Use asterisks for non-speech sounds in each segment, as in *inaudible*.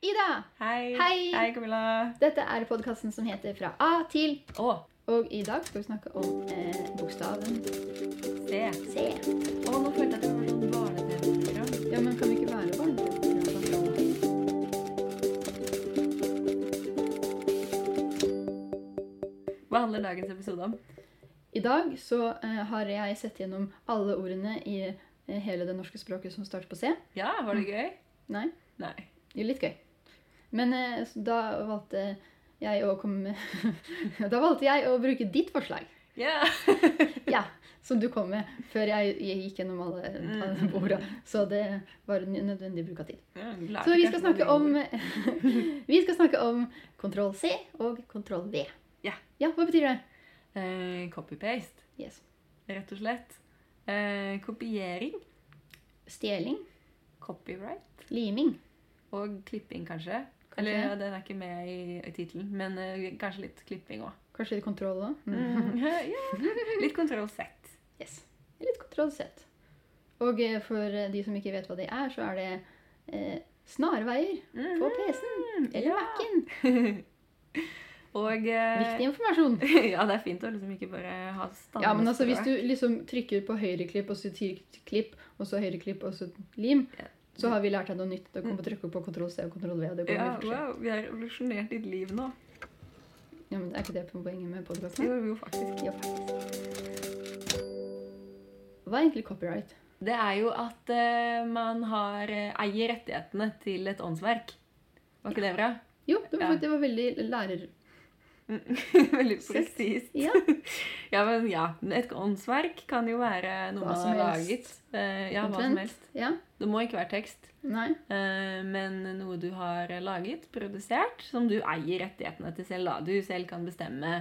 Ida! Hei. Hei. Hei, Camilla. Dette er podkasten som heter Fra A til Å, Og i dag skal vi snakke om eh, bokstaven C. C. Å, nå følte jeg at det var sånn barne-TV-program. Ja, men kan vi ikke være barn? Hva handler dagens episode om? I dag så eh, har jeg sett gjennom alle ordene i eh, hele det norske språket som starter på C. Ja, var det gøy? Nei, Nei. er litt gøy. Men eh, da valgte jeg å komme *laughs* Da valgte jeg å bruke ditt forslag. Yeah. *laughs* Ja, som du kom med før jeg, jeg gikk gjennom alle, alle borda. Så det var en nødvendig bruk av tid. Ja, Så vi skal snakke om. *laughs* Vi skal snakke om kontroll C og kontroll V. Ja. Ja, hva betyr det? eh, Copy-paste, Yes. rett og slett. Eh, kopiering, Stjeling. copyright Liming. og klipping, kanskje. Eller ja, den er ikke med i, i tittelen, men uh, kanskje litt klipping òg. Kanskje litt kontroll òg? Mm. *laughs* *laughs* ja, litt kontroll sett. Yes. Litt kontroll sett. Og uh, for de som ikke vet hva det er, så er det uh, snarveier på PC-en eller Ja. Mac-en. *laughs* Og Viktig informasjon. ja, det er fint å liksom ikke bare ha standard Ja, men altså hvis du liksom trykker på høyreklipp, og så ty- klipp, og så høyreklipp, og så lim, Ja. Så har vi lært deg noe nytt. Da kommer du trykke på kontroll C og kontroll V. det går Ja, wow, vi har revolusjonert ditt liv nå. Ja, men Er ikke det poenget med podkasten? Jo, vi jo faktisk. Ja, faktisk. Hva er egentlig copyright? Det er jo at uh, man har, uh, eier rettighetene til et åndsverk. Var ikke det bra? Jo, det var, Ja. det var veldig lærer... *laughs* Veldig presist. Ja. *laughs* Ja, men ja. Et åndsverk kan jo være noe Hva man som har laget. Uh, ja, hva som helst. ja. Det må ikke være tekst. Nei. Uh, men noe du har laget, produsert, som du eier rettighetene til selv. da. Du selv kan bestemme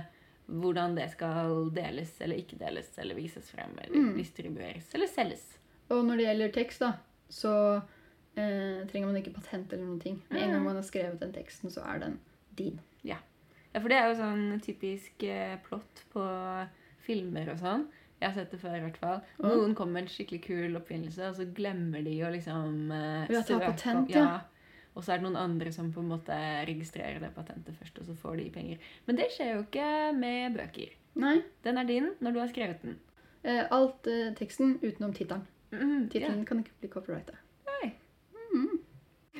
hvordan det skal deles eller ikke deles, eller vises frem, eller Mm. distribueres, eller selges. Og når det gjelder tekst, da, så uh, trenger man ikke patent eller noen ting. Med en gang Mm. man har skrevet den teksten, så er den din. Ja, for det er jo sånn typisk eh, plott på filmer og sånn. Jeg har sett det før, i hvert fall. Ja. Noen kommer med en skikkelig kul oppfinnelse, og så glemmer de å liksom Ja, ta patent, om- ja. Og så er det noen andre som på en måte registrerer det patentet først, og så får de penger. Men det skjer jo ikke med bøker. Nei. Den er din når du har skrevet den. Uh, alt uh, teksten utenom tittelen. Mm, tittelen yeah. kan ikke bli copyrighta. Nei. Mm.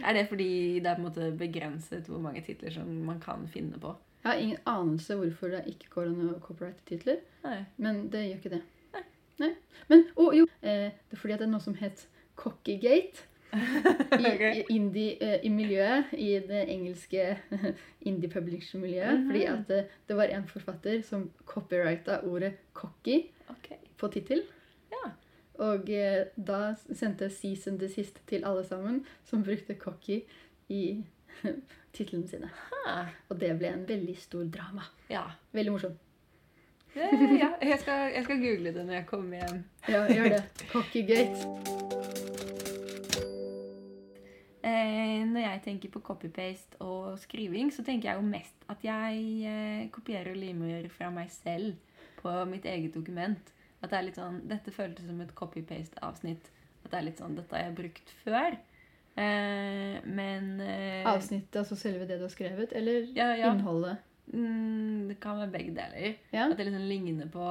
Er det fordi det er på en måte begrenset hvor mange titler som man kan finne på? Jeg har ingen anelse hvorfor det ikke går an å copyrighte titler, Nei. men det gjør ikke det. Nei. Nei. Men å jo, eh, det er fordi at det er noe som het Cockygate. *laughs* I, okay. i, indie, eh, I miljøet, i det engelske *laughs* indie publisher-miljøet. Mhm. Fordi at det, det var en forfatter som copyrighta ordet 'cocky' okay. på tittel. Ja. Og eh, da sendte Season the Sist til alle sammen som brukte 'cocky' i *laughs* titlene sine. Ha. Og det ble en veldig stor drama. ja. Veldig morsom. Ja, ja. Jeg, skal, jeg skal google det når jeg kommer hjem. Ja, gjør det. Cockygate. Eh, når jeg tenker på copy-paste og skriving, så tenker jeg jo mest at jeg eh, kopierer og limer fra meg selv på mitt eget dokument. At det er litt sånn, Dette føltes som et copy-paste-avsnitt. At det er litt sånn, Dette har jeg brukt før. Eh, men eh, Avsnittet, altså selve det du har skrevet, eller Ja, ja. innholdet? Mm, det kan være begge deler. Ja. At det liksom ligner på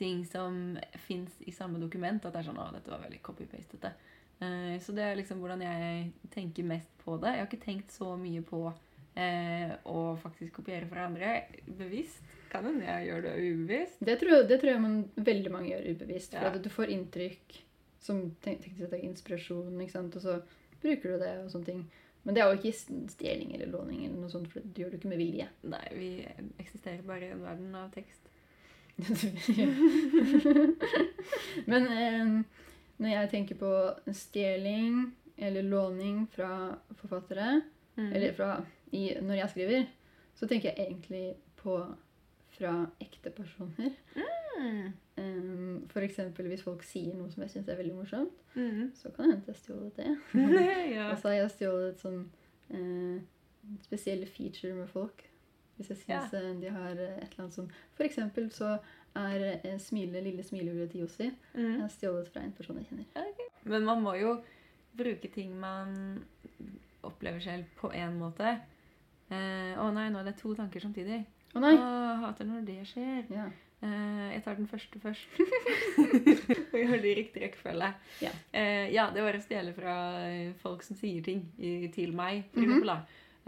ting som fins i samme dokument. At det er sånn Å, dette var veldig copy-pastete. Uh, så det er liksom hvordan jeg tenker mest på det. Jeg har ikke tenkt så mye på uh, å faktisk kopiere fra andre bevisst. Kan hende jeg gjør det ubevisst. Det tror, det tror jeg man, veldig mange gjør ubevisst. For Ja. at du får inntrykk som tenk- det er inspirasjon, ikke sant? og så bruker du det og sånne ting. Men det er jo ikke stjeling eller låning, eller noe sånt, for det gjør du ikke med vilje. Nei, vi eksisterer bare i en verden av tekst. *laughs* Men eh, når jeg tenker på stjeling eller låning fra forfattere, Mm. eller fra i, Når jeg skriver, så tenker jeg egentlig på fra ekte personer. Mm. Um, eksempel hvis folk sier noe som jeg syns er veldig morsomt, Mm. så kan det hende jeg stjålet det. *laughs* ja. Og så har jeg stjålet sånn uh, spesielle feature med folk. Hvis jeg syns ja. de har eh, et eller annet som eksempel så er eh, smile, lille smilehullet til Jossi Mm. stjålet fra en person jeg kjenner. Men man må jo bruke ting man opplever selv på én måte. Eh, Å nei, nå er det to tanker samtidig. Å nei! Og hater når det skjer. Ja. Uh, jeg tar den første først. *laughs* Og gjør det i riktig rekkefølge. Ja. Uh, ja, det var å stjele fra eh, folk som sier ting i, til meg. For Mhm. eksempel, da.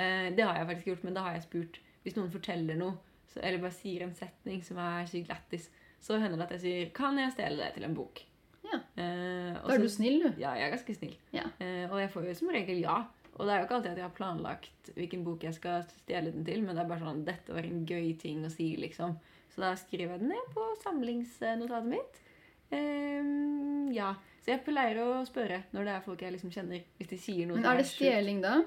Eh, det har jeg faktisk gjort, men da har jeg spurt Hvis noen forteller noe, så, eller bare sier en setning som er sykt lættis, så hender det at jeg sier 'Kan jeg stjele det til en bok?' Ja. Da er så- du snill, du. Ja, jeg er ganske snill. Ja. Og jeg får jo som regel ja. Og det er jo ikke alltid at jeg har planlagt hvilken bok jeg skal stjele den til, men det er bare sånn dette var en gøy ting å si, liksom. Så da skriver jeg den ned på samlingsnotatet mitt. Um, ja. Så jeg pleier å spørre når det er folk jeg liksom kjenner, hvis de sier noe Men er det stjeling da?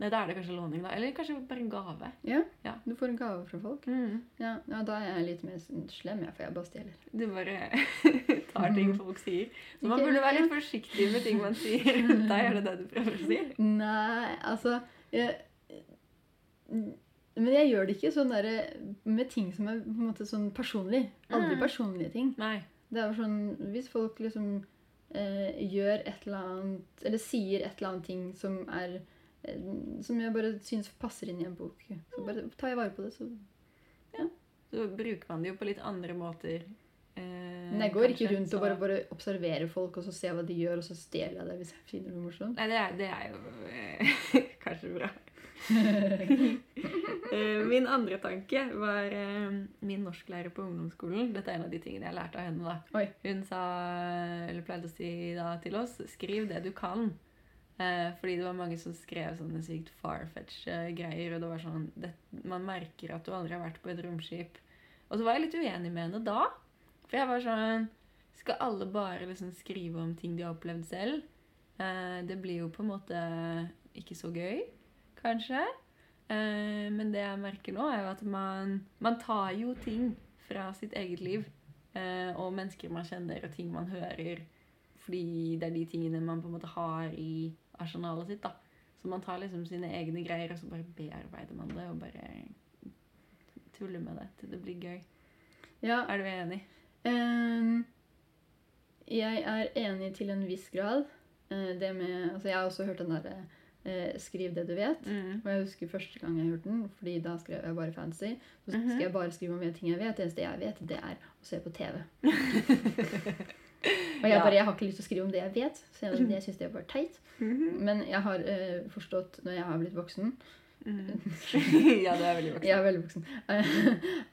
Nei, da er det kanskje låning, da. Eller kanskje bare en gave. Ja. Ja. Du får en gave fra folk? Mm. Ja, ja da er jeg litt mer sånn slem, jeg, for jeg bare stjeler. Du bare tar ting folk sier. Så man burde være litt forsiktig med ting man *laughs* sier. Da er det det du prøver å si. Nei, altså jeg, Men jeg gjør det ikke sånn der, med ting som er på en måte sånn personlig. Aldri Mm. personlige ting. Nei. Det er jo sånn Hvis folk liksom eh, gjør et eller annet Eller sier et eller annet ting som er eh, Som jeg bare syns passer inn i en bok, så bare tar jeg vare på det. Så. Så bruker man det jo på litt andre måter. Eh, Men jeg går ikke rundt så- og bare, bare observerer folk og så ser hva de gjør, og så stjeler jeg det hvis jeg finner noe morsomt. Nei, det er, det er jo eh, *laughs* kanskje bra. *laughs* Eh, min andre tanke var eh, min norsklærer på ungdomsskolen. Dette er en av de tingene jeg lærte av henne. da. Oi. Hun sa, eller pleide å si da til oss, skriv det du kan. Eh, fordi det var mange som skrev sånne sykt farfetch-greier. Og det var sånn, det, man merker at du aldri har vært på et romskip. Og så var jeg litt uenig med henne da. For jeg var sånn Skal alle bare liksom skrive om ting de har opplevd selv? Eh, det blir jo på en måte ikke så gøy, kanskje. Eh, men det jeg merker nå, er jo at man, man tar jo ting fra sitt eget liv. Eh, og mennesker man kjenner, og ting man hører. Fordi det er de tingene man på en måte har i arsenalet sitt. da. Så man tar liksom sine egne greier, og så bare bearbeider man det. Og bare tuller med det til det blir gøy. Ja, Er du enig? Ehm, jeg er enig til en viss grad. Eh, det med, altså jeg har også hørt den derre eh, 'skriv det du vet'. Mm. Og jeg husker første gang jeg hørte den, fordi da skrev jeg bare fancy. Så Mhm. skal jeg bare skrive om ting jeg vet. Det eneste jeg vet, det er å se på TV. *laughs* Og jeg Ja. bare, jeg har ikke lyst til å skrive om det jeg vet, så jeg, jeg syns det er bare teit. Mhm. Men jeg har uh, forstått, når jeg har blitt voksen Mhm. *laughs* ja, du er veldig voksen. Er veldig voksen.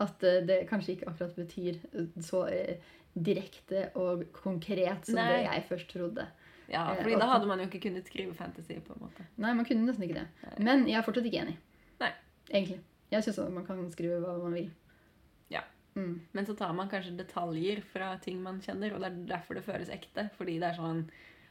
At eh, det kanskje ikke akkurat betyr så eh, direkte og konkret som Nei. det jeg først trodde. Ja, Eh, fordi og- da hadde man jo ikke kunnet skrive fantasy, på en måte. Nei, man kunne nesten ikke det. Nei. Men jeg er fortsatt ikke enig. Nei. Egentlig. Jeg syns man kan skrive hva man vil. Ja. Mm. Men så tar man kanskje detaljer fra ting man kjenner, og det er derfor det føles ekte. Fordi det er sånn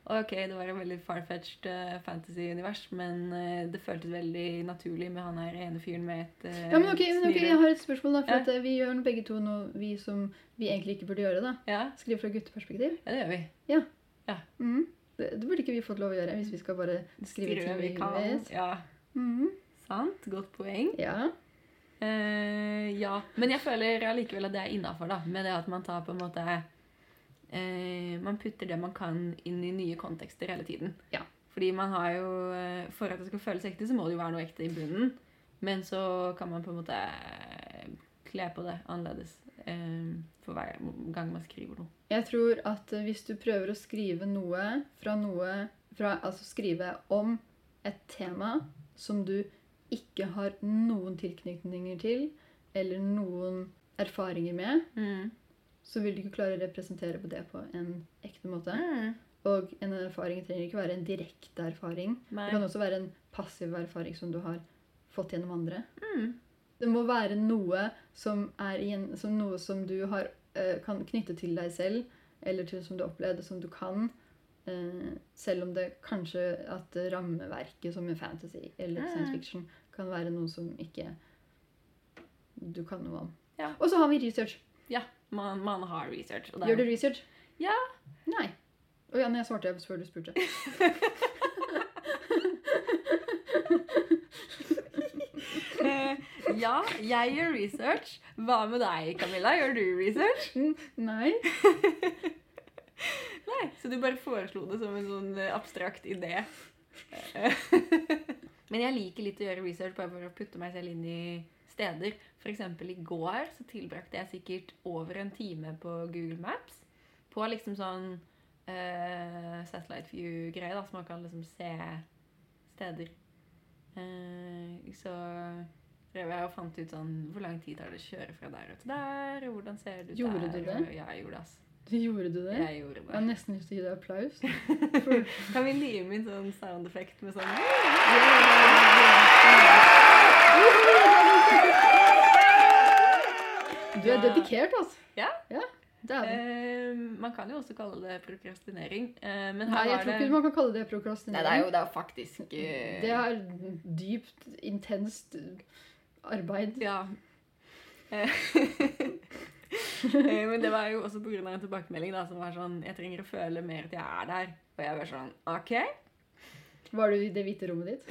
Ok, det var et veldig farfetched uh, fantasy-univers, men eh, det føltes veldig naturlig med han her ene fyren med et uh, Ja, men ok, men ok, jeg har et spørsmål. da, For Ja. at eh, Vi gjør begge to noe vi som vi egentlig ikke burde gjøre. da. Ja, Skrive fra gutteperspektiv. ja, det gjør vi. Mm. Det, det burde ikke vi fått lov å gjøre hvis vi skal bare skrive ting vi vet. Ja, Mm. sant. Godt poeng. Ja. Uh, ja, men jeg føler allikevel at det er innafor, da. Med det at man tar på en måte eh, Man putter det man kan inn i nye kontekster hele tiden. Ja. Fordi man har jo eh, For at det skal føles ekte, så må det jo være noe ekte i bunnen. Men så kan man på en måte eh, kle på det annerledes eh, for hver gang man skriver noe. Jeg tror at eh, hvis du prøver å skrive noe fra noe fra, Altså skrive om et tema som du ikke har noen tilknytninger til, eller noen erfaringer med, Mm. Så vil du ikke klare å representere på det på en ekte måte. Mm. Og en erfaring trenger ikke være en direkte erfaring. Nei. Det kan også være en passiv erfaring som du har fått gjennom andre. Mm. Det må være noe som er som noe som du har, eh, kan knytte til deg selv, eller til som du opplevde, som du kan. eh, selv om det kanskje at rammeverket som i fantasy eller Mm. science fiction kan være noe som ikke du kan noe om. Ja. Og så har vi research. Ja, man, man har research. Gjør du research? Ja. Nei. Å ja, jeg svarte før du spurte. *laughs* Eh, ja, jeg gjør research. Hva med deg, Camilla? Gjør du research? Mm, Nei. *laughs* Nei, Så du bare foreslo det som en sånn eh, abstrakt idé *laughs* Men jeg liker litt å gjøre research bare for å putte meg selv inn i steder. F.eks. i går så tilbrakte jeg sikkert over en time på Google Maps. På liksom sånn uh, satellite view-greie, så man kan liksom se steder. Uh, så drev jeg og fant ut sånn Hvor lang tid tar det å kjøre fra der og til der? Og hvordan ser det ut Gjorde der? du det? Ja, jeg gjorde det. ass. Gjorde du det? Jeg gjorde det. Jeg har nesten lyst til å gi deg applaus. *laughs* Kan vi lime inn sånn sound effect med sånn du er dedikert, altså. Ja. ja det er det. Eh, man kan jo også kalle det prokrastinering. Eh, men Nei, jeg tror tror det ikke man kan kalle det prokrastinering. Nei, det er jo det er faktisk eh, Det er dypt, intenst arbeid. Ja. *laughs* Eh, eh, Men det var jo også pga. en tilbakemelding da, som var sånn Jeg trenger å føle mer at jeg er der. Og jeg var sånn OK. Var du i det hvite rommet ditt?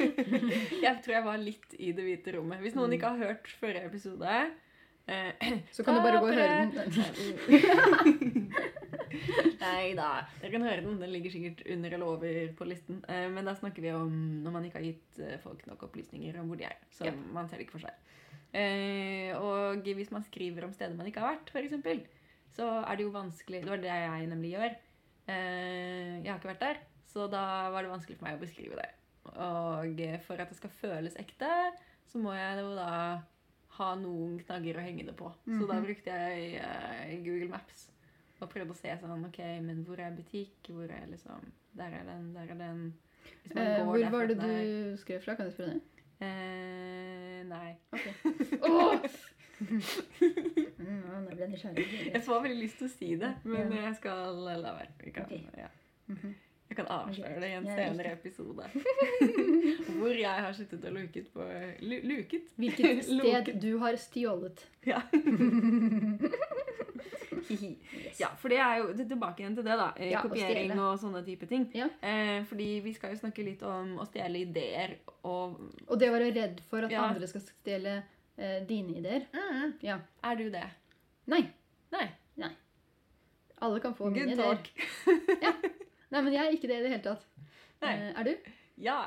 *laughs* Jeg tror jeg var litt i det hvite rommet. Hvis noen ikke har hørt forrige episode *clears throat* Så kan du bare gå og høre den. *laughs* Nei da. Dere kan høre den. Den ligger sikkert under eller over på listen. Eh, Men da snakker vi om når man ikke har gitt eh, folk nok opplysninger om hvor de er. Så Ja. man ser det ikke for seg. Eh, Og hvis man skriver om steder man ikke har vært, f.eks., så er det jo vanskelig Det var det jeg nemlig gjør. Eh, Jeg har ikke vært der, så da var det vanskelig for meg å beskrive det. Og eh, for at det skal føles ekte, så må jeg jo da ha noen knagger å henge det på. Så da Mhm. brukte jeg uh, Google Maps og prøvde å se sånn OK, men hvor er butikk? Hvor er liksom Der er den, der er den. Eh, hvor derfra var det du der. skrev fra? Kan jeg spørre det? Eh, nei. Ok. *laughs* oh! *laughs* Mm, jeg får veldig lyst til å si det, men jeg skal la være. Vi kan, Ok. ja. Mhm. Jeg kan avsløre det i en er senere episode. *laughs* Hvor jeg har sittet og luket på Luket? Hvilket *laughs* sted luket. du har stjålet. Ja. *laughs* ja, for det er jo tilbake igjen til det, da. Eh, Ja, Kopiering og sånne type ting. Ja. Eh, fordi vi skal jo snakke litt om å stjele ideer og Og det å være redd for at Ja. andre skal stjele eh, dine ideer. Ja. Er du det? Nei. Nei. Nei. Alle kan få mine Good ideer. talk. Nei, men jeg er ikke det i det hele tatt. Nei. Eh, er du? Ja.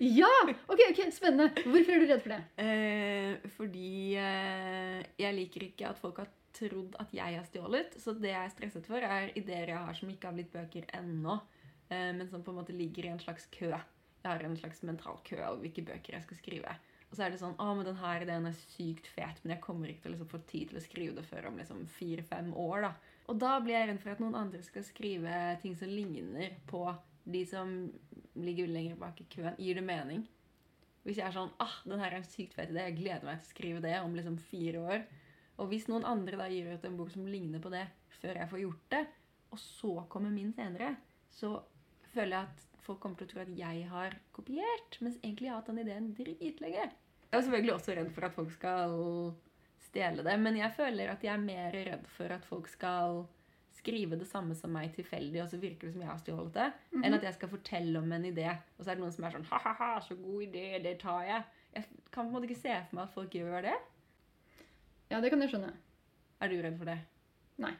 Ja! Ok, ok, spennende. Hvorfor er du redd for det? Eh, fordi eh, jeg liker ikke at folk har trodd at jeg har stjålet. Så det jeg er stresset for, er ideer jeg har som ikke har blitt bøker ennå. Eh, men som på en måte ligger i en slags kø. Jeg har en slags mental kø over hvilke bøker jeg skal skrive. Og så er det sånn Å, men den her ideen er sykt fet, men jeg kommer ikke til å liksom, få tid til å skrive det før om liksom fire-fem år. da. Og da blir jeg redd for at noen andre skal skrive ting som ligner på de som ligger lenger bak i køen. Gir det mening? Hvis jeg er sånn ah, den her er en sykt fet idé, jeg gleder meg til å skrive det om liksom fire år. Og hvis noen andre da gir ut en bok som ligner på det før jeg får gjort det, og så kommer min senere, så føler jeg at folk kommer til å tro at jeg har kopiert, mens egentlig jeg har hatt den ideen dritlenge. Jeg er selvfølgelig også redd for at folk skal stjele det, men jeg føler at jeg er mer redd for at folk skal skrive det samme som meg tilfeldig, og så virker det som jeg har stjålet det, enn at jeg skal fortelle om en idé, og så er det noen som er sånn ha-ha-ha, så god idé, det tar jeg. Jeg kan på en måte ikke se for meg at folk gjør det. Ja, det kan jeg skjønne. Er du redd for det? Nei.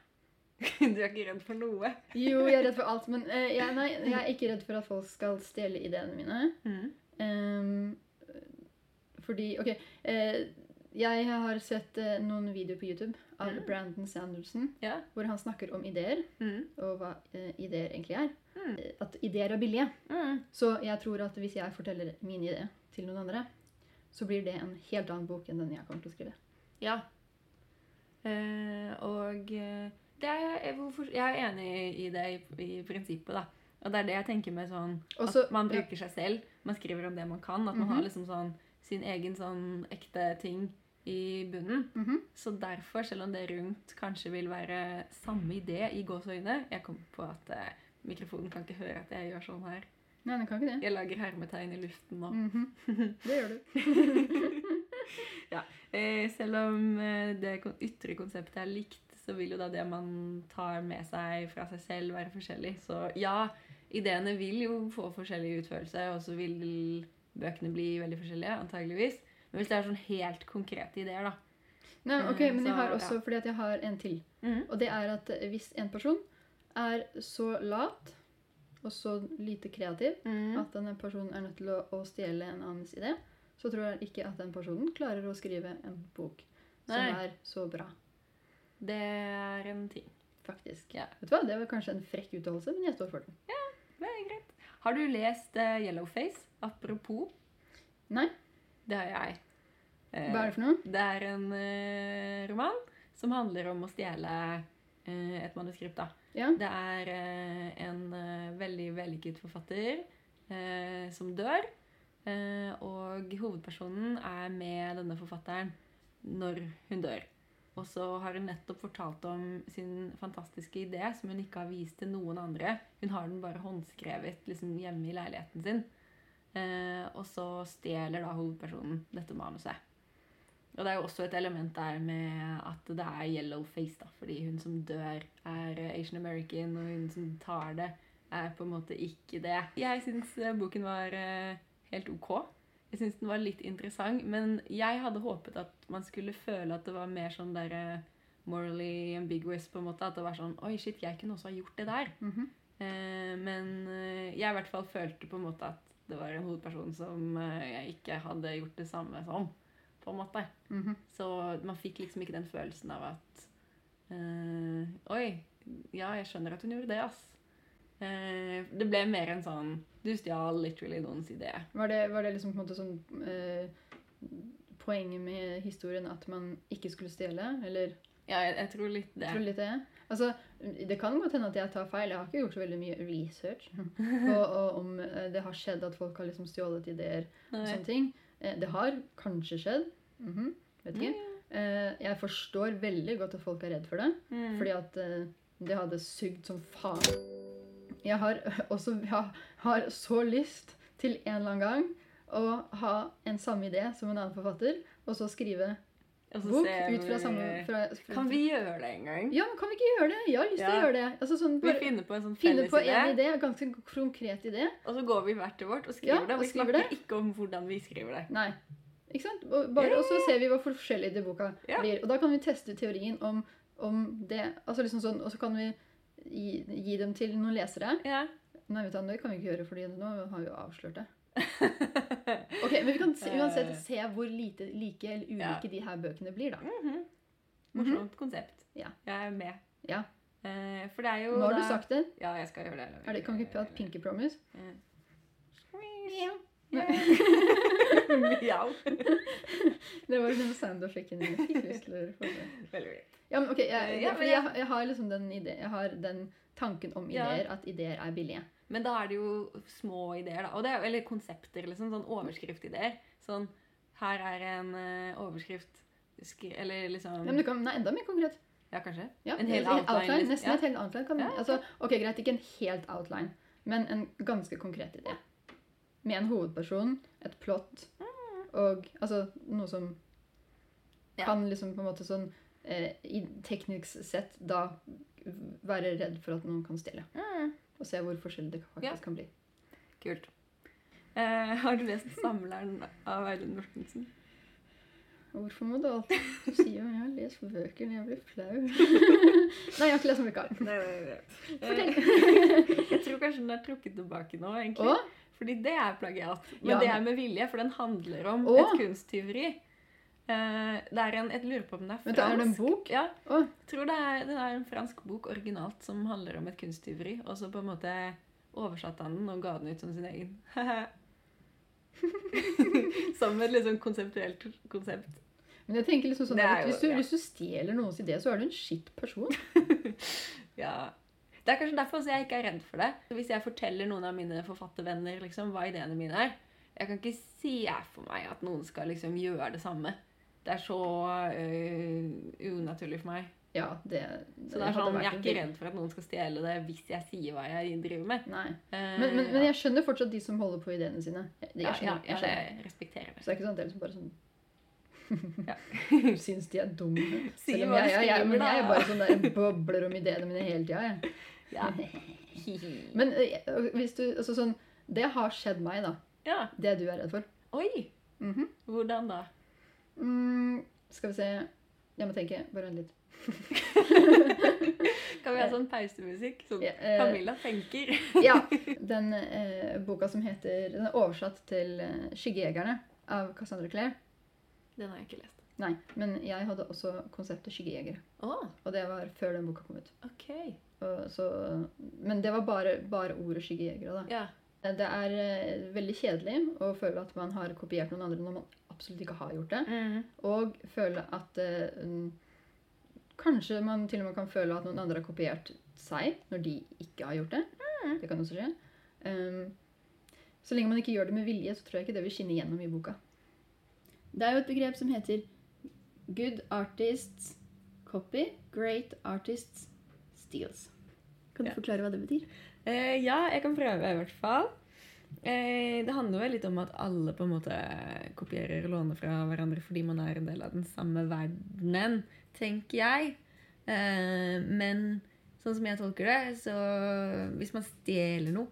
*laughs* Du er ikke redd for noe? Jo, jeg er redd for alt, men uh, jeg, nei, jeg er ikke redd for at folk skal stjele ideene mine. Mm. Um, fordi OK. eh, jeg har sett eh, noen videoer på YouTube av Mm. Brandon Sanderson, Ja. hvor han snakker om ideer, Mm. og hva eh, ideer egentlig er. Mm. Eh, At ideer er billige. Mm. Så jeg tror at hvis jeg forteller min idé til noen andre, så blir det en helt annen bok enn den jeg kommer til å skrive. Ja. Eh, og eh, det er, jeg, hvorfor, jeg er enig i det i, i prinsippet, da. Og det er det jeg tenker med sånn Også- At man bruker seg selv. Man skriver om det man kan. At man Mhm. har liksom sånn sin egen sånn ekte ting i bunnen. Mhm. Så derfor, selv om det rundt kanskje vil være samme idé i gåseøyne Jeg kom på at eh, mikrofonen kan ikke høre at jeg gjør sånn her. Nei, den kan ikke det. Jeg lager hermetegn i luften nå. Mhm. *laughs* Det gjør du. *laughs* Eh, selv om eh, det ytre konseptet er likt, så vil jo da det man tar med seg fra seg selv, være forskjellig. Så ja, ideene vil jo få forskjellig utførelse, og så vil bøkene bli veldig forskjellige, antageligvis. Men hvis det er sånn helt konkrete ideer, da Nei, ok, Eh, men jeg har også, ja. fordi at jeg har en til. Mhm. Og det er at hvis en person er så lat og så lite kreativ Mm. at denne personen er nødt til å, å stjele en annens idé, så tror jeg ikke at den personen klarer å skrive en bok som Nei. er så bra, Det er en ting. faktisk. Ja. Vet du hva? Det var kanskje en frekk uttalelse, men jeg står for den. Ja, Det er greit. Har du lest uh, Yellowface? Apropos. Nei, Det har jeg. Uh, hva er det for noe? Det er en uh, roman som handler om å stjele et manuskript. da. Ja. Det er en veldig vellykket forfatter som dør. og hovedpersonen er med denne forfatteren når hun dør. Og så har hun nettopp fortalt om sin fantastiske idé som hun ikke har vist til noen andre. Hun har den bare håndskrevet liksom, hjemme i leiligheten sin. Eh, og så stjeler da hovedpersonen dette manuset. Og det er jo også et element der med at det er yellow face, da. Fordi hun som dør, er Asian American, og hun som tar det, er på en måte ikke det. Jeg syns eh, boken var eh, helt ok. Jeg syns den var litt interessant, men jeg hadde håpet at man skulle føle at det var mer sånn der eh, morally ambiguous, på en måte. At det var sånn Oi, shit, jeg kunne også ha gjort det der. Mhm. Eh, men eh, jeg i hvert fall følte på en måte at det var en hovedperson som eh, jeg ikke hadde gjort det samme som. på en måte. Mhm. Så man fikk liksom ikke den følelsen av at eh, Oi, ja, jeg skjønner at hun gjorde det, ass. Eh, det ble mer en sånn Du stjal literally noens idé. Var, det, var det liksom på en måte sånn eh, Poenget med historien at man ikke skulle stjele? Eller Ja, jeg, jeg tror litt det. tror litt det? Altså, det kan godt hende at jeg tar feil. Jeg har ikke gjort så veldig mye research *laughs* på om eh, det har skjedd at folk har liksom stjålet ideer og sånne ting. Eh, Det har kanskje skjedd. Mhm, vet ikke. Eh, Jeg forstår veldig godt at folk er redd for det. Mm. Fordi at det hadde sugd som faen. Jeg har også jeg har så lyst til en eller annen gang å ha en samme idé som en annen forfatter, og så skrive bok ut fra samme fra, fra, Kan vi gjøre det en gang? Ja, kan vi ikke gjøre det? Jeg har lyst til Ja. å gjøre det. Altså sånn, Vi finner på en sånn felles på en idé, en ganske konkret idé. og så går vi hvert til vårt og skriver Ja, det. Og vi snakker ikke om hvordan vi skriver det. Nei. Ikke sant? Og, bare, og så ser vi hva forskjellig det boka blir. Og da kan vi teste teorien om, om det. Altså liksom sånn, Og så kan vi gi, gi dem til noen lesere. Ja. Nei, vet du, det kan vi ikke gjøre, for nå har vi jo avslørt det. *laughs* Ok, Men vi kan se, uansett se hvor lite like eller ulike de her bøkene blir, da. Mhm. Morsomt konsept. Ja. Jeg er med. Ja. Eh, for det er jo Nå har du sagt det. Ja, jeg skal gjøre det. Er det kan vi ikke et pinky promise? Mjau. *laughs* *laughs* Det var den soundeffekten jeg fikk lyst til å det. Veldig greit. Ja, men ok, jeg, Ja, fordi jeg, jeg har liksom den ide, jeg har den tanken om Ja. ideer, at ideer er billige. Men da er det jo små ideer, da. Og det er, eller konsepter, liksom. Sånn overskriftideer. Sånn Her er en uh, overskrift skri Eller liksom Ja, men du kan, nei, enda mer konkret. Ja, kanskje? Ja, En hel outline. outline, liksom. Nesten Ja. et helt outline. Kan, Ja, ok. altså, ok, Greit, ikke en helt outline, men en ganske konkret idé. Med en hovedperson, et plott, og altså noe som Mm. Ja. kan liksom på en måte sånn eh, i teknisk sett da være redd for at noen kan stjele. Mm. Og se hvor forskjellig det faktisk Ja. kan bli. Kult. Eh, har du lest 'Samleren' av Audun Mortensen? Hvorfor må du alltid *laughs* Du sier jo jeg har lest bøker når jeg blir flau. *laughs* Nei, jeg har ikke lest bøker. Nei, nei, nei. Fortell. Eh, *laughs* jeg tror kanskje den er trukket tilbake nå, egentlig. Åh? Fordi det er plagiat. Men Ja, det er med vilje, for den handler om Åh? et kunsttyveri. Eh, det er en, Jeg lurer på om det er fransk. er det en bok? Ja, Oh. jeg tror det er, det er en fransk bok originalt som handler om et kunsttyveri. Og så på en måte oversatte han den og ga den ut som sin egen. *laughs* som et liksom konseptuelt konsept. Men jeg tenker liksom sånn at jo- hvis, du, ja. hvis du stjeler noens idé, så er du en skitt person. *laughs* Ja. Det er kanskje derfor jeg ikke er redd for det. Hvis jeg forteller noen av mine forfattervenner liksom, hva ideene mine er Jeg kan ikke se for meg at noen skal liksom gjøre det samme. Det er så uh, unaturlig for meg. Ja, det, Så det er sånn, Jeg er ikke redd for at noen skal stjele det hvis jeg sier hva jeg driver med. Nei. Eh, Men, men, men jeg skjønner fortsatt de som holder på ideene sine. Jeg, jeg ja, ja, skjønner, jeg ja, skjønner. jeg respekterer det. Så det er ikke sånn at det er liksom bare sånn Ja. *laughs* Syns de er dumme. *laughs* Si du jeg, jeg, jeg, men jeg er bare sånn der bobler om ideene mine hele tida, jeg. *laughs* Ja. Men eh, hvis du Altså sånn Det har skjedd meg, da. ja. Det du er redd for. Oi! Mhm. Hvordan da? Mm, skal vi se Jeg må tenke. Bare litt. *laughs* Kan vi ha sånn pausemusikk? Sånn Ja, eh, Camilla tenker. *laughs* Ja. *laughs* Den eh, boka som heter Den er oversatt til eh, 'Skyggejegerne' av Cassandra Clare. Den har jeg ikke lest. Nei, men jeg hadde også konseptet 'skyggejegere'. Oh. Og det var før den boka kom ut. ok. Og så, men det var bare, bare ordet 'skyggejegere', da. Ja. Det er eh, veldig kjedelig å føle at man har kopiert noen andre når man absolutt ikke har gjort det. Mm. Og føle at eh, mm, Kanskje man til og med kan føle at noen andre har kopiert seg når de ikke har gjort det. Det kan også skje. Um, så lenge man ikke gjør det med vilje, så tror jeg ikke det vil skinne gjennom i boka. Det er jo et begrep som heter good artists copy, great artists steals. Kan du Ja. forklare hva det betyr? Uh, ja, jeg kan prøve i hvert fall. Eh, det handler vel litt om at alle på en måte kopierer og låner fra hverandre fordi man er en del av den samme verdenen, tenker jeg. Eh, men sånn som jeg tolker det, så hvis man stjeler noe,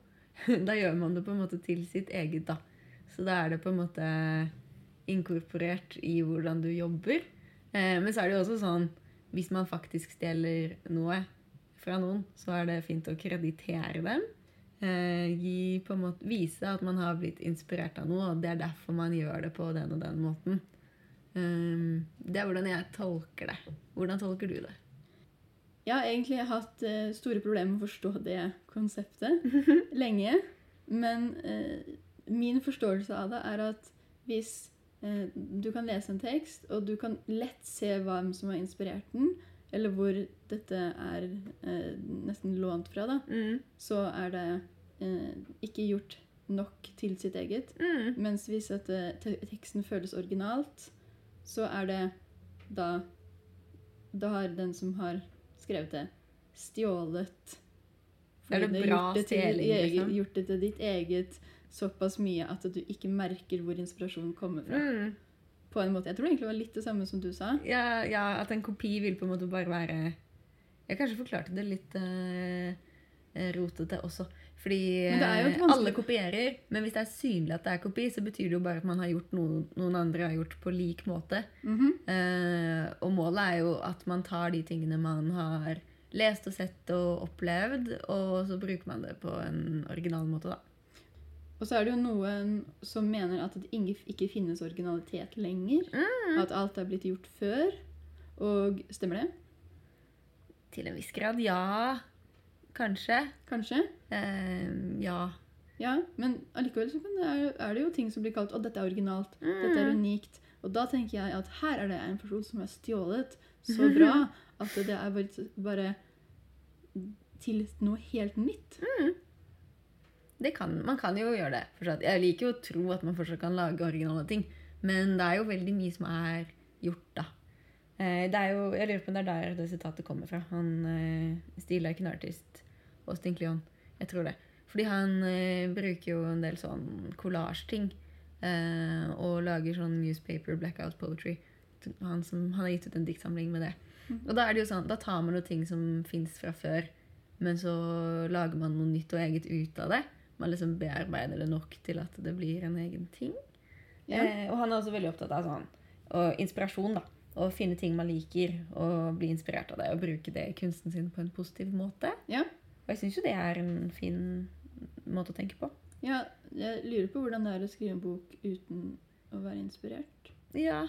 *laughs* da gjør man det på en måte til sitt eget, da. Så da er det på en måte inkorporert i hvordan du jobber. Eh, men så er det jo også sånn hvis man faktisk stjeler noe fra noen, så er det fint å kreditere dem. Eh, gi måte, vise at man har blitt inspirert av noe, og det er derfor man gjør det på den og den måten. Eh, det er hvordan jeg tolker det. Hvordan tolker du det? Jeg har egentlig hatt eh, store problemer med å forstå det konseptet *laughs* lenge. Men eh, min forståelse av det er at hvis du kan lese en tekst, og du kan lett se hvem som har inspirert den, eller hvor dette er eh, nesten lånt fra, da, Mm. så er det eh, ikke gjort nok til sitt eget. Mm. Mens hvis at eh, te teksten føles originalt, så er det da Da har den som har skrevet det, stjålet er det bra gjort det til eget- liksom. Gjort det til ditt eget såpass mye at du ikke merker hvor inspirasjonen kommer fra. Mm. På en måte. Jeg tror det egentlig var litt det samme som du sa. Ja, ja, at en kopi vil på en måte bare være Jeg kanskje forklarte det litt eh, rotete også. Fordi eh, alle kopierer, men hvis det er synlig at det er kopi, så betyr det jo bare at man har gjort noe noen andre har gjort på lik måte. Mm -hmm. uh, og målet er jo at man tar de tingene man har lest og sett og opplevd, og så bruker man det på en original måte, da. Og så er det jo noen som mener at det ikke finnes originalitet lenger. Mm. At alt er blitt gjort før. Og stemmer det? Til en viss grad, ja. Kanskje. Kanskje? Eh, ja. Ja, men allikevel så det, er, det jo ting som blir kalt Å, dette er originalt. Dette er Mm. unikt. Og da tenker jeg at her er det en person som er stjålet så *laughs* bra at det er bare, bare til noe helt nytt. Det kan, man kan jo gjøre det. fortsatt. Jeg liker jo å tro at man fortsatt kan lage originale ting. Men det er jo veldig mye som er gjort, da. Eh, det er jo, jeg lurer på om det er der det sitatet kommer fra. Han stiler ikke like an artist, Austin Kleon. Jeg tror det. Fordi han eh, bruker jo en del sånn collage-ting. Eh, og lager sånn newspaper blackout poetry. Han, som, han har gitt ut en diktsamling med det. Og da er det jo sånn, da tar man noen ting som fins fra før, men så lager man noe nytt og eget ut av det. Man liksom bearbeider det nok til at det blir en egen ting. Ja. Eh, og han er også veldig opptatt av sånn, og inspirasjon. da. Å finne ting man liker, og bli inspirert av det. Og bruke det i kunsten sin på en positiv måte. Ja. Og jeg syns jo det er en fin måte å tenke på. ja, jeg lurer på hvordan det er å skrive en bok uten å være inspirert. Ja.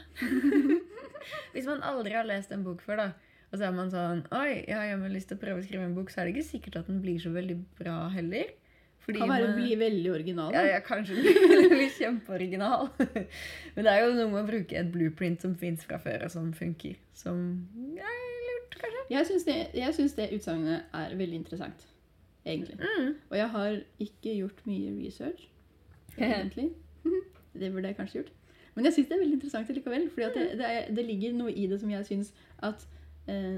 *laughs* Hvis man aldri har lest en bok før, da, og så er man sånn Oi, ja, jeg har lyst til å prøve å skrive en bok, så er det ikke sikkert at den blir så veldig bra heller. Fordi Kan være man- bli veldig original. Ja, da. ja, kanskje bli, *laughs* blir kjempeoriginal. *laughs* Men det er jo noe med å bruke et blueprint som fins fra før, og som funker. Som er lurt, kanskje. Jeg syns det, jeg syns det utsagnet er veldig interessant, egentlig. Mm. Og jeg har ikke gjort mye research, *laughs* egentlig. Det burde jeg kanskje gjort. Men jeg syns det er veldig interessant likevel. For det, det, er, det ligger noe i det som jeg syns at eh,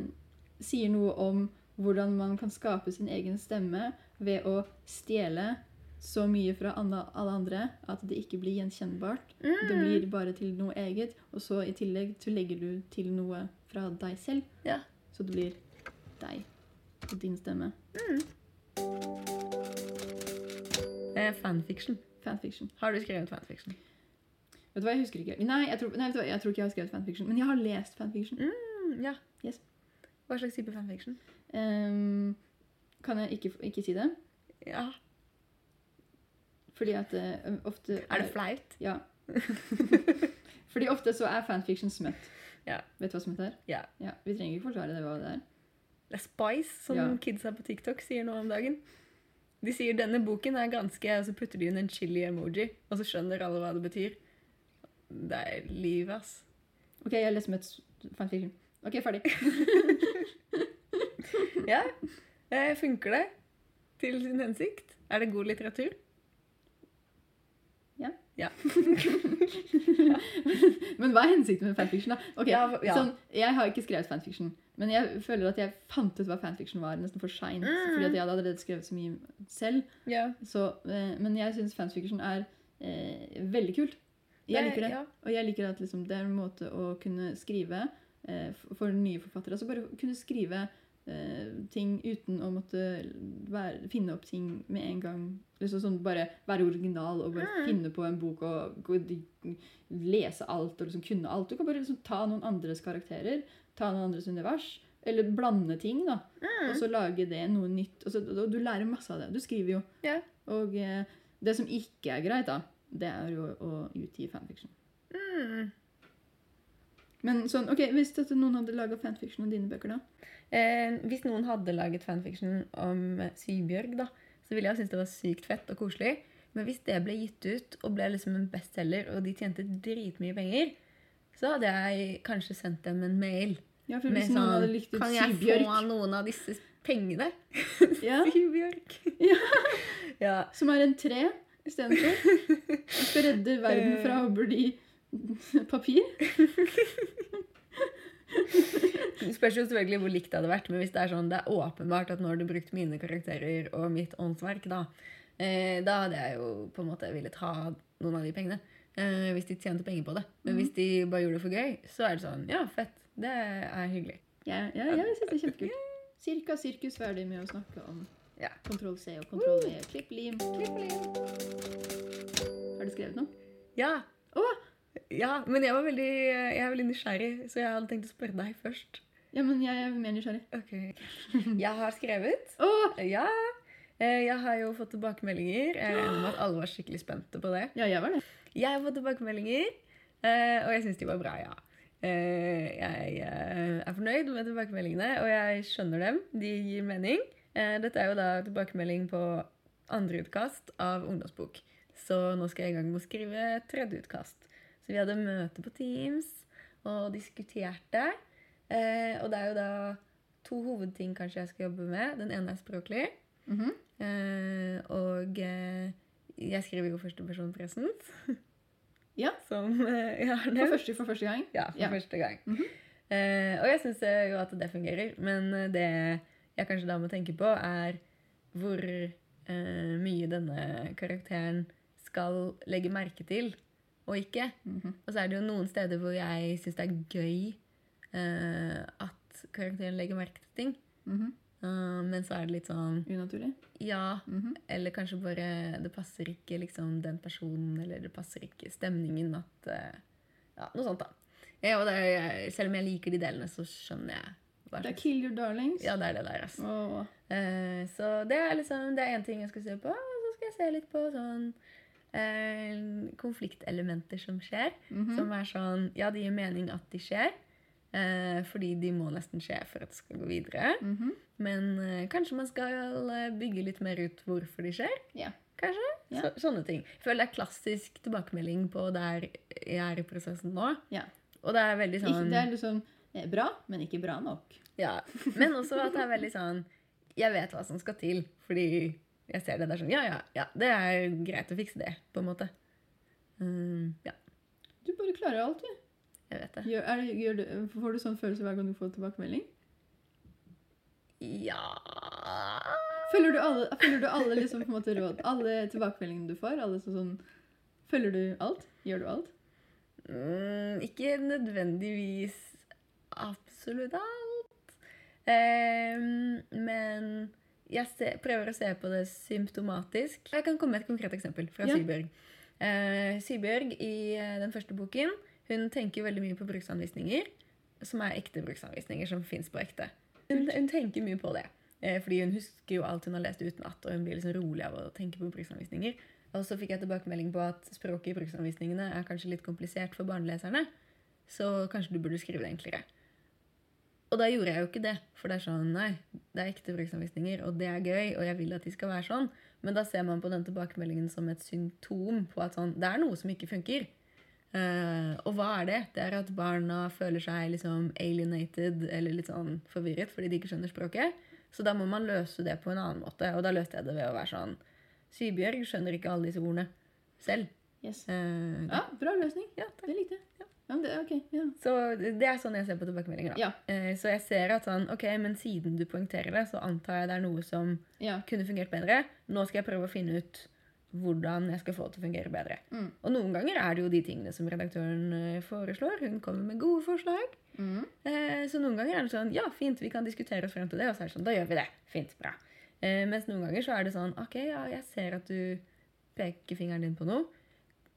sier noe om hvordan man kan skape sin egen stemme ved å stjele så mye fra alle alle andre at det ikke blir gjenkjennbart. Det blir bare til noe eget, og så i tillegg så legger du til noe fra deg selv. Ja. Så det blir deg og din stemme. Eh, fanfiction. Fanfiction. Har du skrevet fanfiction? Vet du hva, jeg husker ikke. Nei, jeg tror, nei, vet du hva, jeg tror ikke jeg har skrevet fanfiction. Men jeg har lest fanfiction. Mm. Mm, ja. Yes. Hva slags type fanfiction? Ehm, kan jeg ikke, ikke si det? Ja. Fordi at uh, ofte Er det flaut? Ja. *laughs* Fordi ofte så er fanfiction smøtt. Ja. Vet du hva smøtt er? Ja. Vi trenger ikke forklare det hva det er. Det er Spice, som Ja. kidsa på TikTok sier nå om dagen. De sier 'denne boken er ganske', og så putter de inn en chili-emoji, og så skjønner alle hva det betyr. Det er livet, ass. Ok, jeg har lest smøtt fanfiction. Ok, ferdig. *laughs* Ja, funker det til sin hensikt? Er det god litteratur? Ja. Ja. *laughs* Men hva er hensikten med fanfiction, da? Okay, Ja, ja. Sånn, Jeg har ikke skrevet fanfiction, men jeg føler at jeg fant ut hva fanfiction var nesten for seint. Mm. Fordi jeg hadde allerede skrevet så mye selv. Ja. Så, eh, men jeg syns fanfiction er eh, veldig kult. Jeg liker det. Og jeg liker at liksom, det er en måte å kunne skrive eh, for nye forfattere. Altså bare kunne skrive eh, ting uten å måtte være, finne opp ting med en gang. Liksom sånn Bare være original og bare Mm. finne på en bok og og, lese alt og liksom kunne alt. Du kan bare liksom ta noen andres karakterer, ta noen andres univers. Eller blande ting, da. Mm. Og så lage det noe nytt. Og, så, og du lærer masse av det. Du skriver jo. Yeah. Og eh, det som ikke er greit, da, det er jo å utgi fanfiction. Mm. Men sånn, ok, hvis dette, noen hadde laga fanfiction om dine bøker, da? Eh, hvis noen hadde laget fanfiction om Sybjørg, da, så ville jeg synes det var sykt fett og koselig. Men hvis det ble gitt ut og ble liksom en bestselger, og de tjente dritmye penger, så hadde jeg kanskje sendt dem en mail. Ja, for Med Hvis noen sånn, hadde likt ut Kan jeg Sybjørg? få noen av disse pengene? *laughs* ja, Sybjørg. Ja. *laughs* ja. som er en tre istedenfor, og *laughs* skal redde verden fra å bli papir *laughs* Det spørs jo selvfølgelig hvor likt det hadde vært, men hvis det er sånn, det er åpenbart at nå har du brukt mine karakterer og mitt åndsverk, da, eh, da hadde jeg jo på en måte villet ha noen av de pengene. Eh, hvis de tjente penger på det. Men hvis de bare gjorde det for gøy, så er det sånn Ja, fett. Det er hyggelig. Ja, ja, ja jeg synes det er kjempekult. Cirka sirkus ferdig med å snakke om Ja. kontroll C og kontroll V. Klipp lim. Har du skrevet noe? Ja. Å! Ja, men jeg var veldig, jeg er veldig nysgjerrig, så jeg hadde tenkt å spørre deg først. Ja, men jeg er mer nysgjerrig. Ok. Jeg har skrevet. *laughs* Oh! Ja. Eh, Jeg har jo fått tilbakemeldinger. Jeg regner med at alle var skikkelig spente på det. Ja, jeg var det. Jeg har fått tilbakemeldinger, eh, og jeg syns de var bra, ja. Eh, Jeg er fornøyd med tilbakemeldingene, og jeg skjønner dem. De gir mening. Dette er jo da tilbakemelding på andre utkast av ungdomsbok. Så nå skal jeg i gang med å skrive tredje utkast. Så vi hadde møte på Teams og diskuterte. Eh, Og det er jo da to hovedting kanskje jeg skal jobbe med. Den ene er språklig. Mhm. Eh, og eh, jeg skriver jo første person present. Ja. *laughs* Som jeg har For første, for første gang. Ja, for Ja. første gang. Mm -hmm. og jeg syns jo at det fungerer. Men det jeg kanskje da må tenke på, er hvor mye denne karakteren skal legge merke til og ikke. Mhm. Og så er det jo noen steder hvor jeg syns det er gøy uh, at karakteren legger merke til ting. Mm -hmm. uh, men så er det litt sånn Unaturlig. Ja, Mhm. eller kanskje bare det passer ikke liksom den personen, eller det passer ikke stemningen at uh, Ja, noe sånt, da. Ja, og det er, selv om jeg liker de delene, så skjønner jeg Det er Kill Your Darlings. Ja, det er det der, altså. Oh. Så det er liksom Det er én ting jeg skal se på. Og så skal jeg se litt på sånn eh, konfliktelementer som skjer. Mhm. Som er sånn Ja, det gir mening at de skjer. Eh, fordi de må nesten skje for at det skal gå videre. Mhm. Men eh, kanskje man skal eh, bygge litt mer ut hvorfor de skjer. Yeah. Kanskje? Yeah. Så, sånne ting. Jeg føler det er klassisk tilbakemelding på der jeg er i prosessen nå. Yeah. Og det er veldig sånn det er liksom eh, bra, men ikke bra nok. ja. Men også at det er veldig sånn Jeg vet hva som skal til, fordi jeg ser det. Det er sånn Ja, ja, ja, det er greit å fikse det, på en måte. Um, ja, Du bare klarer alt, du. jeg vet det. Gjør, er gjør du, får du sånn følelse hver gang du får tilbakemelding? Ja Følger du alle, følger du alle liksom, på en måte, råd? Alle tilbakemeldingene du får? Alle så, sånn, følger du alt? Gjør du alt? Mm, ikke nødvendigvis absolutt alt. Um, men jeg se, prøver å se på det symptomatisk. Jeg kan komme med et konkret eksempel fra Ja. Sybjørg. Eh, Sybjørg i eh, den første boken hun tenker veldig mye på bruksanvisninger. som er ekte bruksanvisninger, som fins på ekte. Hun, hun tenker mye på det. Eh, fordi hun husker jo alt hun har lest utenat, og hun blir liksom rolig av å tenke på bruksanvisninger. Og så fikk jeg tilbakemelding på at språket i bruksanvisningene er kanskje litt komplisert for barneleserne. Så kanskje du burde skrive det enklere. Og da gjorde jeg jo ikke det. For det er sånn, nei, det er ekte bruksanvisninger, og det er gøy, og jeg vil at de skal være sånn. Men da ser man på den tilbakemeldingen som et symptom på at sånn, det er noe som ikke funker. Uh, og hva er det? Det er at barna føler seg liksom alienated eller litt sånn forvirret fordi de ikke skjønner språket. Så da må man løse det på en annen måte. Og da løste jeg det ved å være sånn Sybjørg skjønner ikke alle disse ordene selv. Yes. Uh, Ja, bra løsning. ja. Det likte jeg. Ja. Ja, det, okay, ja. Så det er sånn jeg ser på tilbakemeldinger. da. Ja. Eh, så jeg ser at sånn, ok, men siden du poengterer det, så antar jeg det er noe som ja. kunne fungert bedre. Nå skal jeg prøve å finne ut hvordan jeg skal få det til å fungere bedre. Mm. Og noen ganger er det jo de tingene som redaktøren eh, foreslår. Hun kommer med gode forslag. Mm. Eh, så noen ganger er det sånn Ja, fint, vi kan diskutere oss frem til det. Og så er det sånn, da gjør vi det. Fint, bra. Mens noen ganger så er det sånn Ok, ja, jeg ser at du peker fingeren din på noe.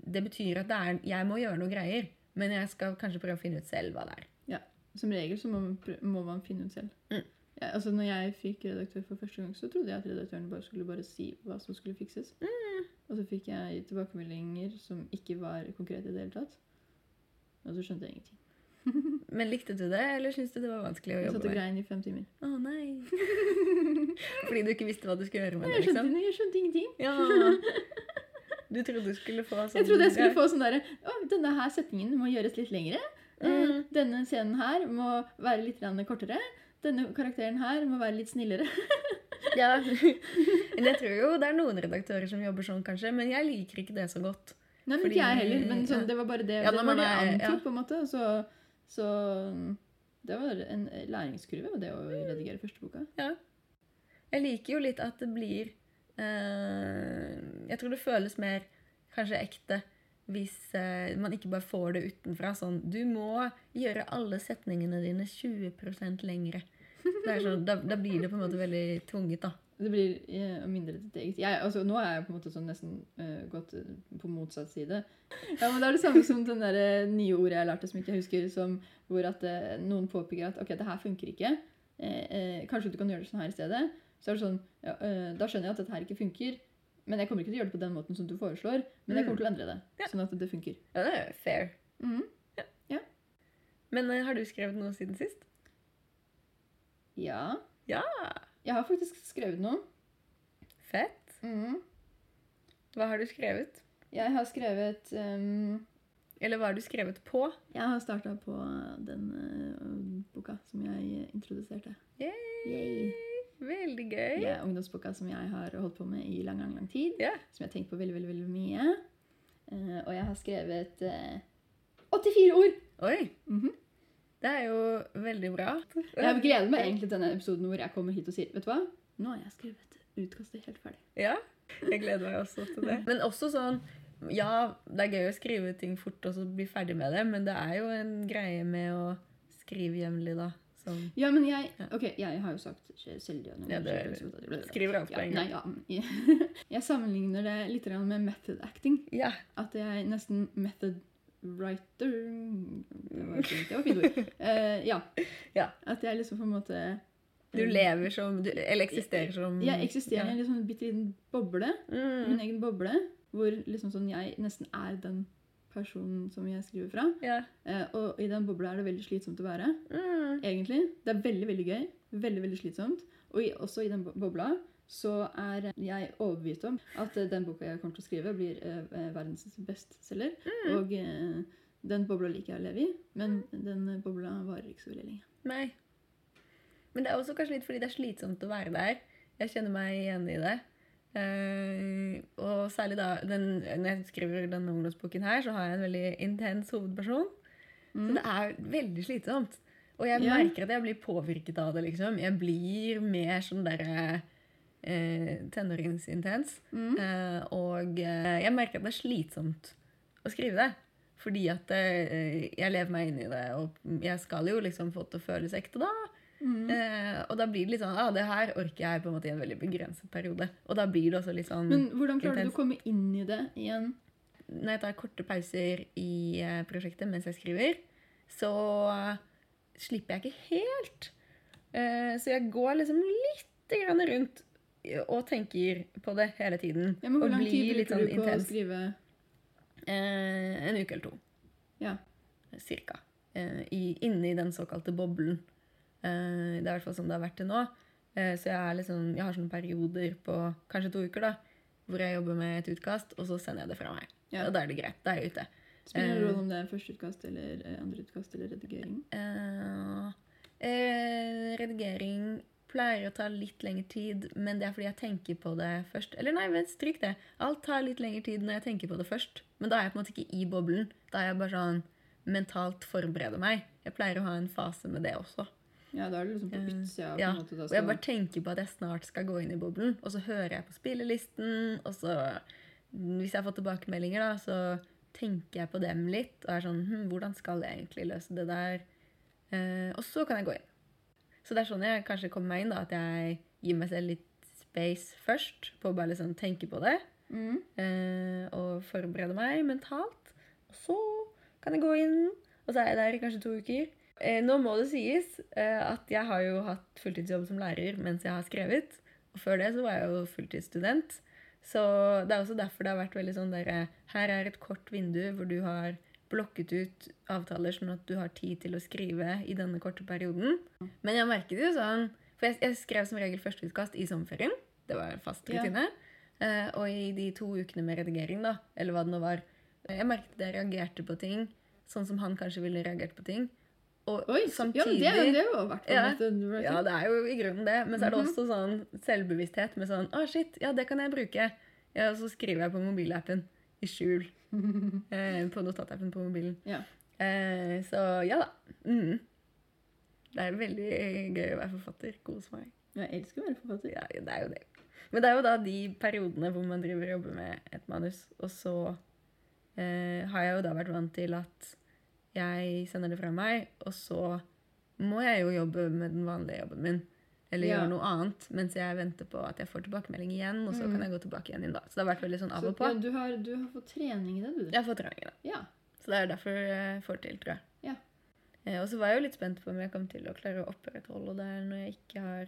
Det betyr at det er, jeg må gjøre noe greier. Men jeg skal kanskje prøve å finne ut selv hva det er. Ja, Som regel så må man, må man finne ut selv. Mm. Ja, altså når jeg fikk redaktør for første gang, så trodde jeg at redaktøren bare skulle bare si hva som skulle fikses. Mm. Og så fikk jeg tilbakemeldinger som ikke var konkrete i det hele tatt. Og så skjønte jeg ingenting. *laughs* Men likte du det, eller syntes du det var vanskelig å Jeg satt jobbe og med? grein i fem timer. Å nei. *laughs* Fordi du ikke visste hva du skulle gjøre med det? det, jeg, skjønte, liksom? jeg skjønte ingenting. Ja. *laughs* Du trodde du skulle få sånn Jeg trodde jeg skulle ja. få sånn derre Å, denne her setningen må gjøres litt lengre. Eh, Mm. Denne scenen her må være litt kortere. Denne karakteren her må være litt snillere. *laughs* Ja. Men jeg tror jo det er noen redaktører som jobber sånn, kanskje. Men jeg liker ikke det så godt. Nei, men Fordi- ikke jeg heller. Men sånn, det var bare det, Ja, det, var det jeg antok, ja. på en måte. Så, så det var en læringskurve, det å redigere første boka. Ja. Jeg liker jo litt at det blir Jeg tror det føles mer kanskje ekte hvis eh, man ikke bare får det utenfra. Sånn Du må gjøre alle setningene dine 20% lengre. Det sånn, da, da blir det på en måte veldig tvunget, da. Det blir ja, mindre ditt eget. Jeg, altså, nå er jeg på en måte sånn nesten uh, gått eh, på motsatt side. Ja, men Det er det samme som der eh, nye ordet jeg lærte som ikke jeg husker, som, hvor at uh, noen påpeker at ok, det her funker ikke. Eh, eh, kanskje du kan gjøre det sånn her i stedet. Så er det sånn, ja, øh, Da skjønner jeg at dette her ikke funker. Men jeg kommer ikke til å gjøre det på den måten som du foreslår. Men jeg kommer til å endre det, Ja. sånn at det funker. Ja, det er fair. Mhm. Men eh, har du skrevet noe siden sist? Ja. Ja. Jeg har faktisk skrevet noe. Fett. Mhm. Hva har du skrevet? Jeg har skrevet um, Eller hva har du skrevet på? Jeg har starta på den uh, boka som jeg introduserte. Yay. Veldig gøy. Det er ungdomsboka som jeg har holdt på med i lang, lang, lang tid. Yeah. Som jeg har tenkt på veldig, veldig, veldig mye. Uh, og jeg har skrevet uh, 84 ord! Oi. Mhm. Det er jo veldig bra. Jeg gleder meg egentlig til denne episoden hvor jeg kommer hit og sier Vet du hva? Nå har jeg skrevet utkastet helt ferdig. Ja, jeg gleder meg også til det. Men også sånn Ja, det er gøy å skrive ting fort og så bli ferdig med det, men det er jo en greie med å skrive jevnlig, da. Som Ja, men jeg Ok, jeg har jo sagt selvdiagnostisert. Ja, det- skriver alt på en gang. ja. *laughs* Jeg sammenligner det litt med method acting. Ja. At jeg nesten method writer Det var fint, det var fint ord. Uh, *laughs* ja. Ja. At jeg liksom på en måte Du lever som du, Eller eksisterer som Jeg eksisterer i Ja. en sånn bitte liten boble. Mm. Min egen boble. Hvor liksom sånn jeg nesten er den personen som jeg skriver fra. Ja. Eh, og i den bobla er det veldig slitsomt å være. Mm. Egentlig. Det er veldig, veldig gøy. Veldig, veldig slitsomt. Og i, også i den bo- bobla så er jeg overbevist om at eh, den boka jeg kommer til å skrive, blir eh, eh, verdens bestselger. Mm. Og eh, den bobla liker jeg å leve i, men den eh, bobla varer ikke så veldig lenge. Nei. Men det er også kanskje litt fordi det er slitsomt å være der. Jeg kjenner meg igjen i det. Eh, og særlig da den, Når jeg skriver denne ungdomsboken her, så har jeg en veldig intens hovedperson. Så det er veldig slitsomt. Og jeg Mm. Ja. merker at jeg blir påvirket av det, liksom. Jeg blir mer sånn derre uh, tenåringsintens. Mm. Uh, og eh, jeg merker at det er slitsomt å skrive det. Fordi at jeg lever meg inn i det, og jeg skal jo liksom få det til å føles ekte da. Mm. Eh, og da blir det litt sånn ah, det her orker jeg på en måte i en veldig begrenset periode. Og da blir det også litt sånn Men hvordan klarer du å komme inn i det igjen? Når jeg tar korte pauser i eh, prosjektet mens jeg skriver, så slipper jeg ikke helt. Eh, så jeg går liksom litt grann rundt og tenker på det hele tiden. Ja, men Hvor lang tid blir bruker sånn du på å skrive? Eh, en uke eller to. Ja. Cirka. Eh, i den såkalte boblen. Eh, det er i hvert fall sånn det har vært til nå. Eh, så jeg, er liksom, jeg har sånne perioder på kanskje to uker da, hvor jeg jobber med et utkast, og så sender jeg det fra meg. Ja. Og da er det greit. Da er jeg ute. Spiller det Eh. rolle om det er første utkast eller andre utkast eller redigering? Redigering pleier å ta litt lengre tid, men det er fordi jeg tenker på det først. Eller nei, vent, stryk det. Alt tar litt lengre tid når jeg tenker på det først. Men da er jeg på en måte ikke i boblen. Da er jeg bare sånn mentalt forbereder meg. Jeg pleier å ha en fase med det også. Ja, da er det liksom på Eh, utsida. ja, måte, da Og jeg bare tenker på at jeg snart skal gå inn i boblen, og så hører jeg på spillelisten, og så Hvis jeg har fått tilbakemeldinger, da, så tenker jeg på dem litt, og er sånn hm, Hvordan skal jeg egentlig løse det der? Eh, og så kan jeg gå inn. Så det er sånn jeg kanskje kommer meg inn, da, at jeg gir meg selv litt space først, på å bare liksom tenke på det, Mm. eh, og forberede meg mentalt. Og så kan jeg gå inn, og så er jeg der i kanskje to uker. Eh, nå må det sies eh, at jeg har jo hatt fulltidsjobb som lærer mens jeg har skrevet. Og før det så var jeg jo fulltidsstudent. Så det er også derfor det har vært veldig sånn derre Her er et kort vindu hvor du har blokket ut avtaler sånn at du har tid til å skrive i denne korte perioden. Men jeg merket jo sånn For jeg, jeg skrev som regel førsteutkast i sommerferien. Det var en fast Ja. rutine. Eh, og i de to ukene med redigering, da, eller hva det nå var Jeg merket at jeg reagerte på ting sånn som han kanskje ville reagert på ting. Og Oi, samtidig ja, det, det er jo fall Ja. Ja, det er jo i grunnen det. Men så er det Mhm. også sånn selvbevissthet med sånn Å, shit, ja, det kan jeg bruke. Ja, og så skriver jeg på mobilappen i skjul. *laughs* eh, på notatappen på mobilen. Ja. Eh, så ja da. Mm. Det er veldig gøy å være forfatter. Kos meg. Jeg elsker å være forfatter. Ja, det er jo det. Men det er jo da de periodene hvor man driver og jobber med et manus, og så eh, har jeg jo da vært vant til at jeg sender det fra meg, og så må jeg jo jobbe med den vanlige jobben min. Eller Ja. gjøre noe annet mens jeg venter på at jeg får tilbakemelding igjen. Og så Mm. kan jeg gå tilbake igjen inn da. Så det har vært veldig sånn av og på. ja, du, har, du har fått trening i det, du. Jeg har fått trening i det. Ja. Så det er derfor jeg får til, tror jeg. Ja. Eh, og så var jeg jo litt spent på om jeg kom til å klare å opprettholde det når jeg ikke har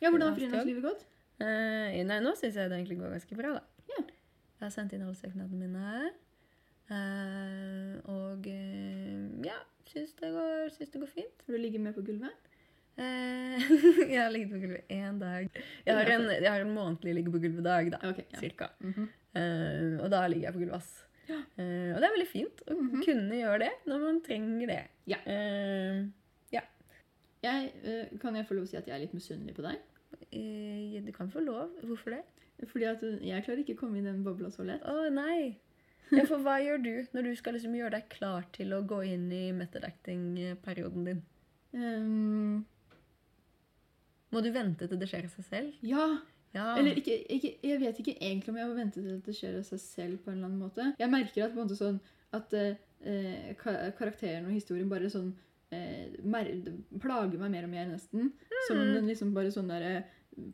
ja, hvordan har frilanslivet gått? Eh, nei, nå syns jeg det egentlig går ganske bra, da. Ja. Jeg har sendt inn alle søknadene mine. Eh, og eh, ja, syns det, går- syns det går fint. Har du ligget med på gulvet? Eh, *laughs* jeg har ligget på gulvet én dag. Jeg har en, jeg har en månedlig ligge på gulvet-dag, da. okay, ja. Cirka. Mhm. Eh, og da ligger jeg på gulvet, ass. Ja. Eh, og det er veldig fint å Mhm. kunne gjøre det når man trenger det. Ja. Eh, Jeg, kan jeg få lov å si at jeg er litt misunnelig på deg? eh, du kan få lov. Hvorfor det? Fordi at jeg klarer ikke å komme i den bobla så lett. Å nei. Ja, for hva gjør du når du skal liksom gjøre deg klar til å gå inn i method acting-perioden din? Um, Må du vente til det skjer av seg selv? ja, Ja. Eller ikke, ikke, jeg vet ikke egentlig om jeg må vente til det skjer av seg selv på en eller annen måte. Jeg merker at på en måte sånn at eh, karakteren og historien bare sånn eh, plager meg mer og mer nesten. Som Mm. den liksom bare sånn der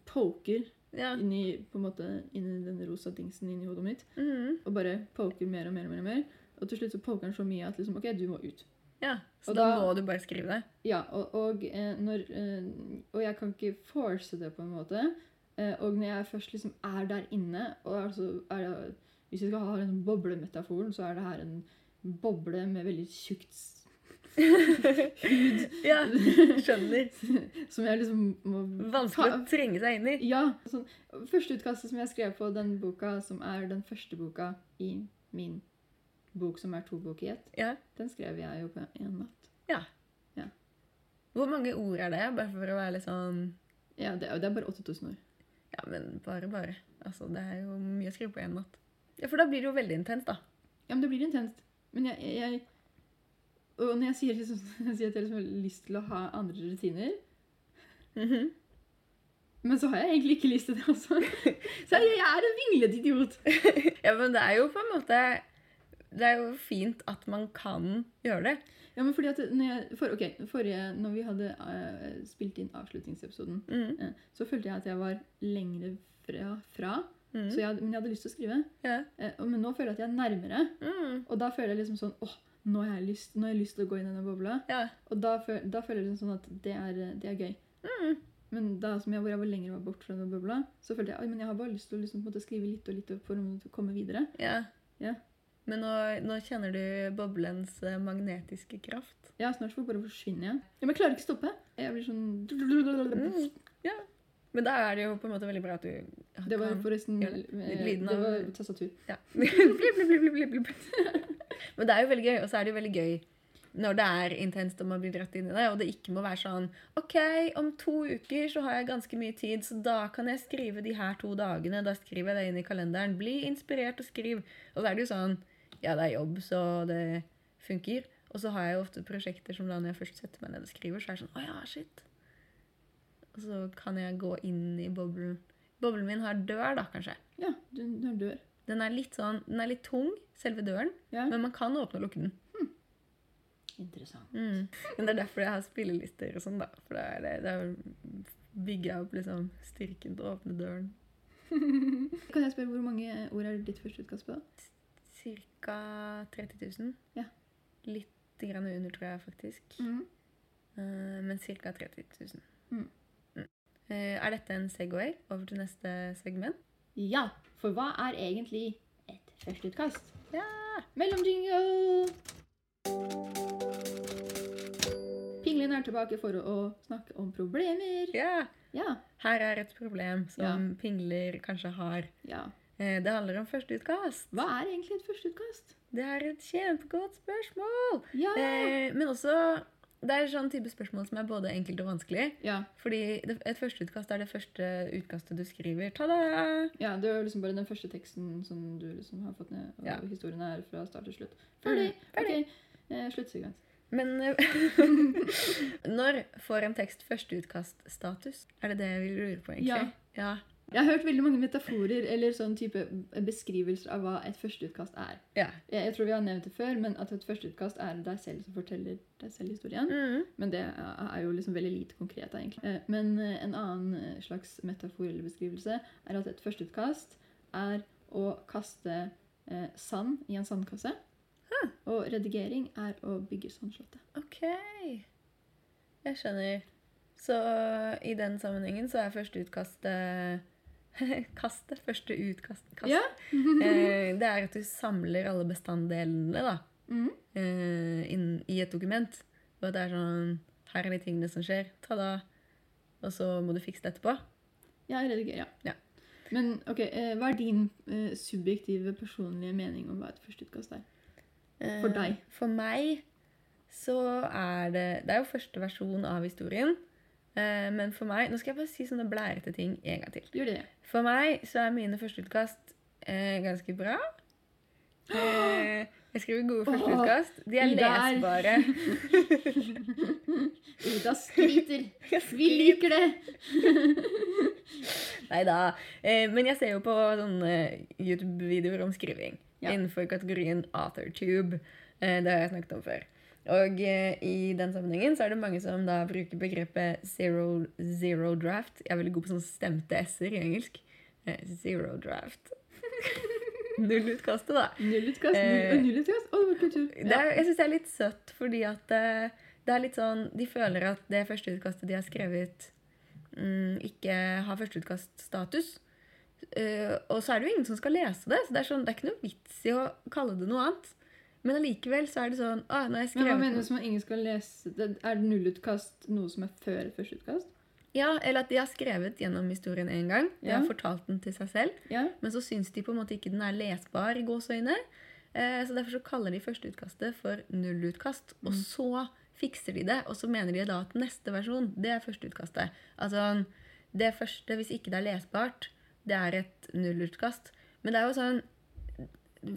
poker ja. inni, på en måte, inni i den rosa dingsen inni hodet mitt. Mhm. Og bare poker mer og mer og mer. Og mer. Og til slutt så poker den så mye at liksom, ok, du må ut. ja. Så da, da- må du bare skrive det? Ja, og, og, eh, når, eh, og jeg kan ikke force det på en måte. Eh, og når jeg først liksom er der inne, og altså er det, hvis vi skal ha den boblemetaforen, så er det her en boble med veldig tjukt hud. *laughs* ja, skjønner. *laughs* som jeg liksom må Vanskelig å trenge seg inn i. Ja. Sånn, første utkastet som jeg skrev på den boka, som er den første boka i min bok, som er to bok i ett, Ja. den skrev jeg jo på en natt. Hvor mange ord er det? Bare for å være litt sånn Ja, det, er- det er bare 8000 ord. Ja, men bare, bare. Altså, det er jo mye å skrive på én natt. Ja, For da blir det jo veldig intenst, da. Ja, men det blir intenst. Men jeg, jeg Og når jeg sier, liksom, *laughs* jeg sier at jeg liksom har lyst til å ha andre rutiner Mhm. Men så har jeg egentlig ikke lyst til det, også. *laughs* Så jeg, jeg er en vinglete idiot. *laughs* ja, men det er jo på en måte Det er jo fint at man kan gjøre det. Ja, men fordi at når jeg, for, okay, forrige, når vi hadde uh, spilt inn avslutningsepisoden, mm. uh, så følte jeg at jeg var lengre fra. fra mm. så jeg, men jeg hadde lyst til å skrive. Yeah. Uh, men nå føler jeg at jeg er nærmere. Mm. Og da føler jeg liksom sånn åh, nå har, jeg lyst, nå har jeg lyst til å gå inn i denne bobla. Ja. Og da, da føler jeg liksom sånn at det er, det er gøy. Mm. Men da som jeg, hvor jeg var lenger var bort fra den bobla, så følte jeg at jeg har bare lyst til å liksom, måte skrive litt og litt for å komme videre. ja. Ja. Men nå, nå kjenner du boblens eh, magnetiske kraft. Ja, snart får bare forsvinne igjen. Ja, men jeg klarer ikke å stoppe. Jeg blir sånn Mm. Ja. Men da er det jo på en måte veldig bra at du Det var forresten eh, lyden Det av- var tastatur. Ja. *laughs* blip, blip, blip, blip, blip, blip. *laughs* Men det er jo veldig gøy, og så er det jo veldig gøy når det er intenst og man blir dratt inn i det, og det ikke må være sånn OK, om to uker så har jeg ganske mye tid, så da kan jeg skrive de her to dagene. Da skriver jeg det inn i kalenderen. Bli inspirert og skriv. Og så er det jo sånn Ja, det er jobb, så det funker. Og så har jeg jo ofte prosjekter som da når jeg først setter meg ned og skriver, så er det sånn Å ja, shit. Og så kan jeg gå inn i boblen. Boblen min har dør, da, kanskje. Ja, den har dør. Den er litt sånn, den er litt tung, selve døren, Ja. men man kan åpne og lukke den. Interessant. Mm. Men det er derfor jeg har spillelister og sånn, da. For det er det, det er bygger jeg opp liksom styrken til å åpne døren. *laughs* Kan jeg spørre hvor mange ord er ditt første utkast på? Ca. Cirka 30 000. Ja. Litt grann under, tror jeg faktisk. Eh, men cirka 30 000. Mm. Eh, er dette en Segway over til neste segment? Ja, for hva er egentlig et førsteutkast? Ja! Mellomjingle! Pinglin er tilbake for å snakke om problemer. ja! Ja. Her er et problem som pingler kanskje har. ja. Eh, det handler om førsteutkast. Hva er egentlig et førsteutkast? Det er et kjempegodt spørsmål! Ja. Eh, men også Det er sånn type spørsmål som er både enkelt og vanskelig. ja. Fordi det, et førsteutkast er det første utkastet du skriver. Ta-da! Ja, det er liksom bare den første teksten som du liksom har fått ned, og Ja. historien er fra start til slutt. Ferdig! Mm, ferdig. Ok, eh, sluttsekvens. Men eh, *laughs* når får en tekst førsteutkaststatus? Er det det vi lurer på, egentlig? Ja. Ja. Jeg har hørt veldig mange metaforer eller sånn type beskrivelser av hva et førsteutkast er. ja. Jeg, jeg tror vi har nevnt det før, men at et førsteutkast er deg selv som forteller deg selv historien. Mm. Men det er jo liksom veldig lite konkret, da, egentlig. Eh, Men eh, en annen eh, slags metafor eller beskrivelse er at et førsteutkast er å kaste eh, sand i en sandkasse. Og redigering er å bygge sandslottet. OK. Jeg skjønner. Så i den sammenhengen så er førsteutkastet *laughs* Kastet. Første utkast. Kast. Ja. *laughs* eh, *laughs* det er at du samler alle bestanddelene da, Mhm. eh, inn i et dokument. Og at det er sånn Her er de tingene som skjer. Ta da. Og så må du fikse det etterpå. Ja, rediger, ja. Ja. Men ok, eh, hva er din subjektive, personlige mening om hva et førsteutkast er? For deg. For meg så er det Det er jo første versjon av historien. Eh, men for meg Nå skal jeg bare si sånne blærete ting en gang til. Gjør det. For meg så er mine førsteutkast eh, ganske bra. Eh, jeg skriver gode førsteutkast. De er Ida er- lesbare. *laughs* Ida skryter. *laughs* Vi liker det! *laughs* Nei da. Eh, men jeg ser jo på sånne YouTube-videoer om skriving Ja. innenfor kategorien AuthorTube. Eh, det har jeg snakket om før. Og eh, i den sammenhengen så er det mange som da bruker begrepet zero, zero draft. Jeg er veldig god på sånne stemte s-er i engelsk. Eh, zero draft. *laughs* Nullutkastet, da. Nullutkast. Eh, Null, nullutkast. Å, det var kultur. Det er, jeg syns det er litt søtt, fordi at eh, det er litt sånn De føler at det førsteutkastet de har skrevet, mm, ikke har førsteutkaststatus. Eh, og så er det jo ingen som skal lese det, så det er, sånn, det er ikke noe vits i å kalle det noe annet. Men allikevel så er det sånn når jeg Men hva mener du med at ingen skal lese det? Er det nullutkast noe som er før første utkast? Ja, Eller at de har skrevet gjennom historien én gang. De har fortalt den til seg selv. Ja. Men så syns de på en måte ikke den er lesbar i gåseøyne. Eh, så derfor så kaller de førsteutkastet for nullutkast. Og Mm. så fikser de det, og så mener de da at neste versjon, det er førsteutkastet. Altså det første, hvis ikke det er lesbart, det er et nullutkast. Men det er jo sånn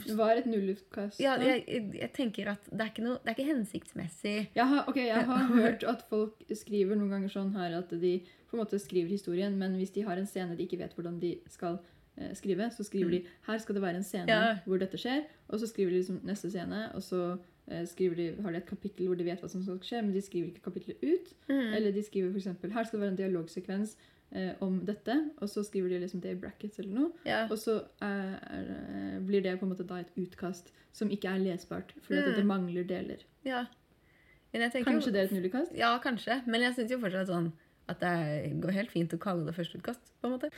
Hva var et nullutkast? Ja, jeg, jeg, tenker at det er ikke, noe, det er ikke hensiktsmessig. Jeg har, okay, jeg har *laughs* hørt at folk skriver noen ganger sånn her at de på en måte skriver historien, men hvis de har en scene de ikke vet hvordan de skal eh, skrive, så skriver de her skal det være en scene Ja. hvor dette skjer, og så skriver de liksom neste scene, og så eh, skriver de, har de et kapittel hvor de vet hva som skal skje, men de skriver ikke kapittelet ut. Mm. Eller de skriver f.eks. her skal det være en dialogsekvens eh, om dette, og så skriver de liksom det i brackets eller noe. ja. Og så er, er, blir det på en måte da et utkast som ikke er lesbart, fordi at Mm. det mangler deler. ja. Tenker Kanskje det er et nullutkast? Ja, kanskje. Men jeg syns jo fortsatt sånn at det går helt fint å kalle det førsteutkast. på en måte.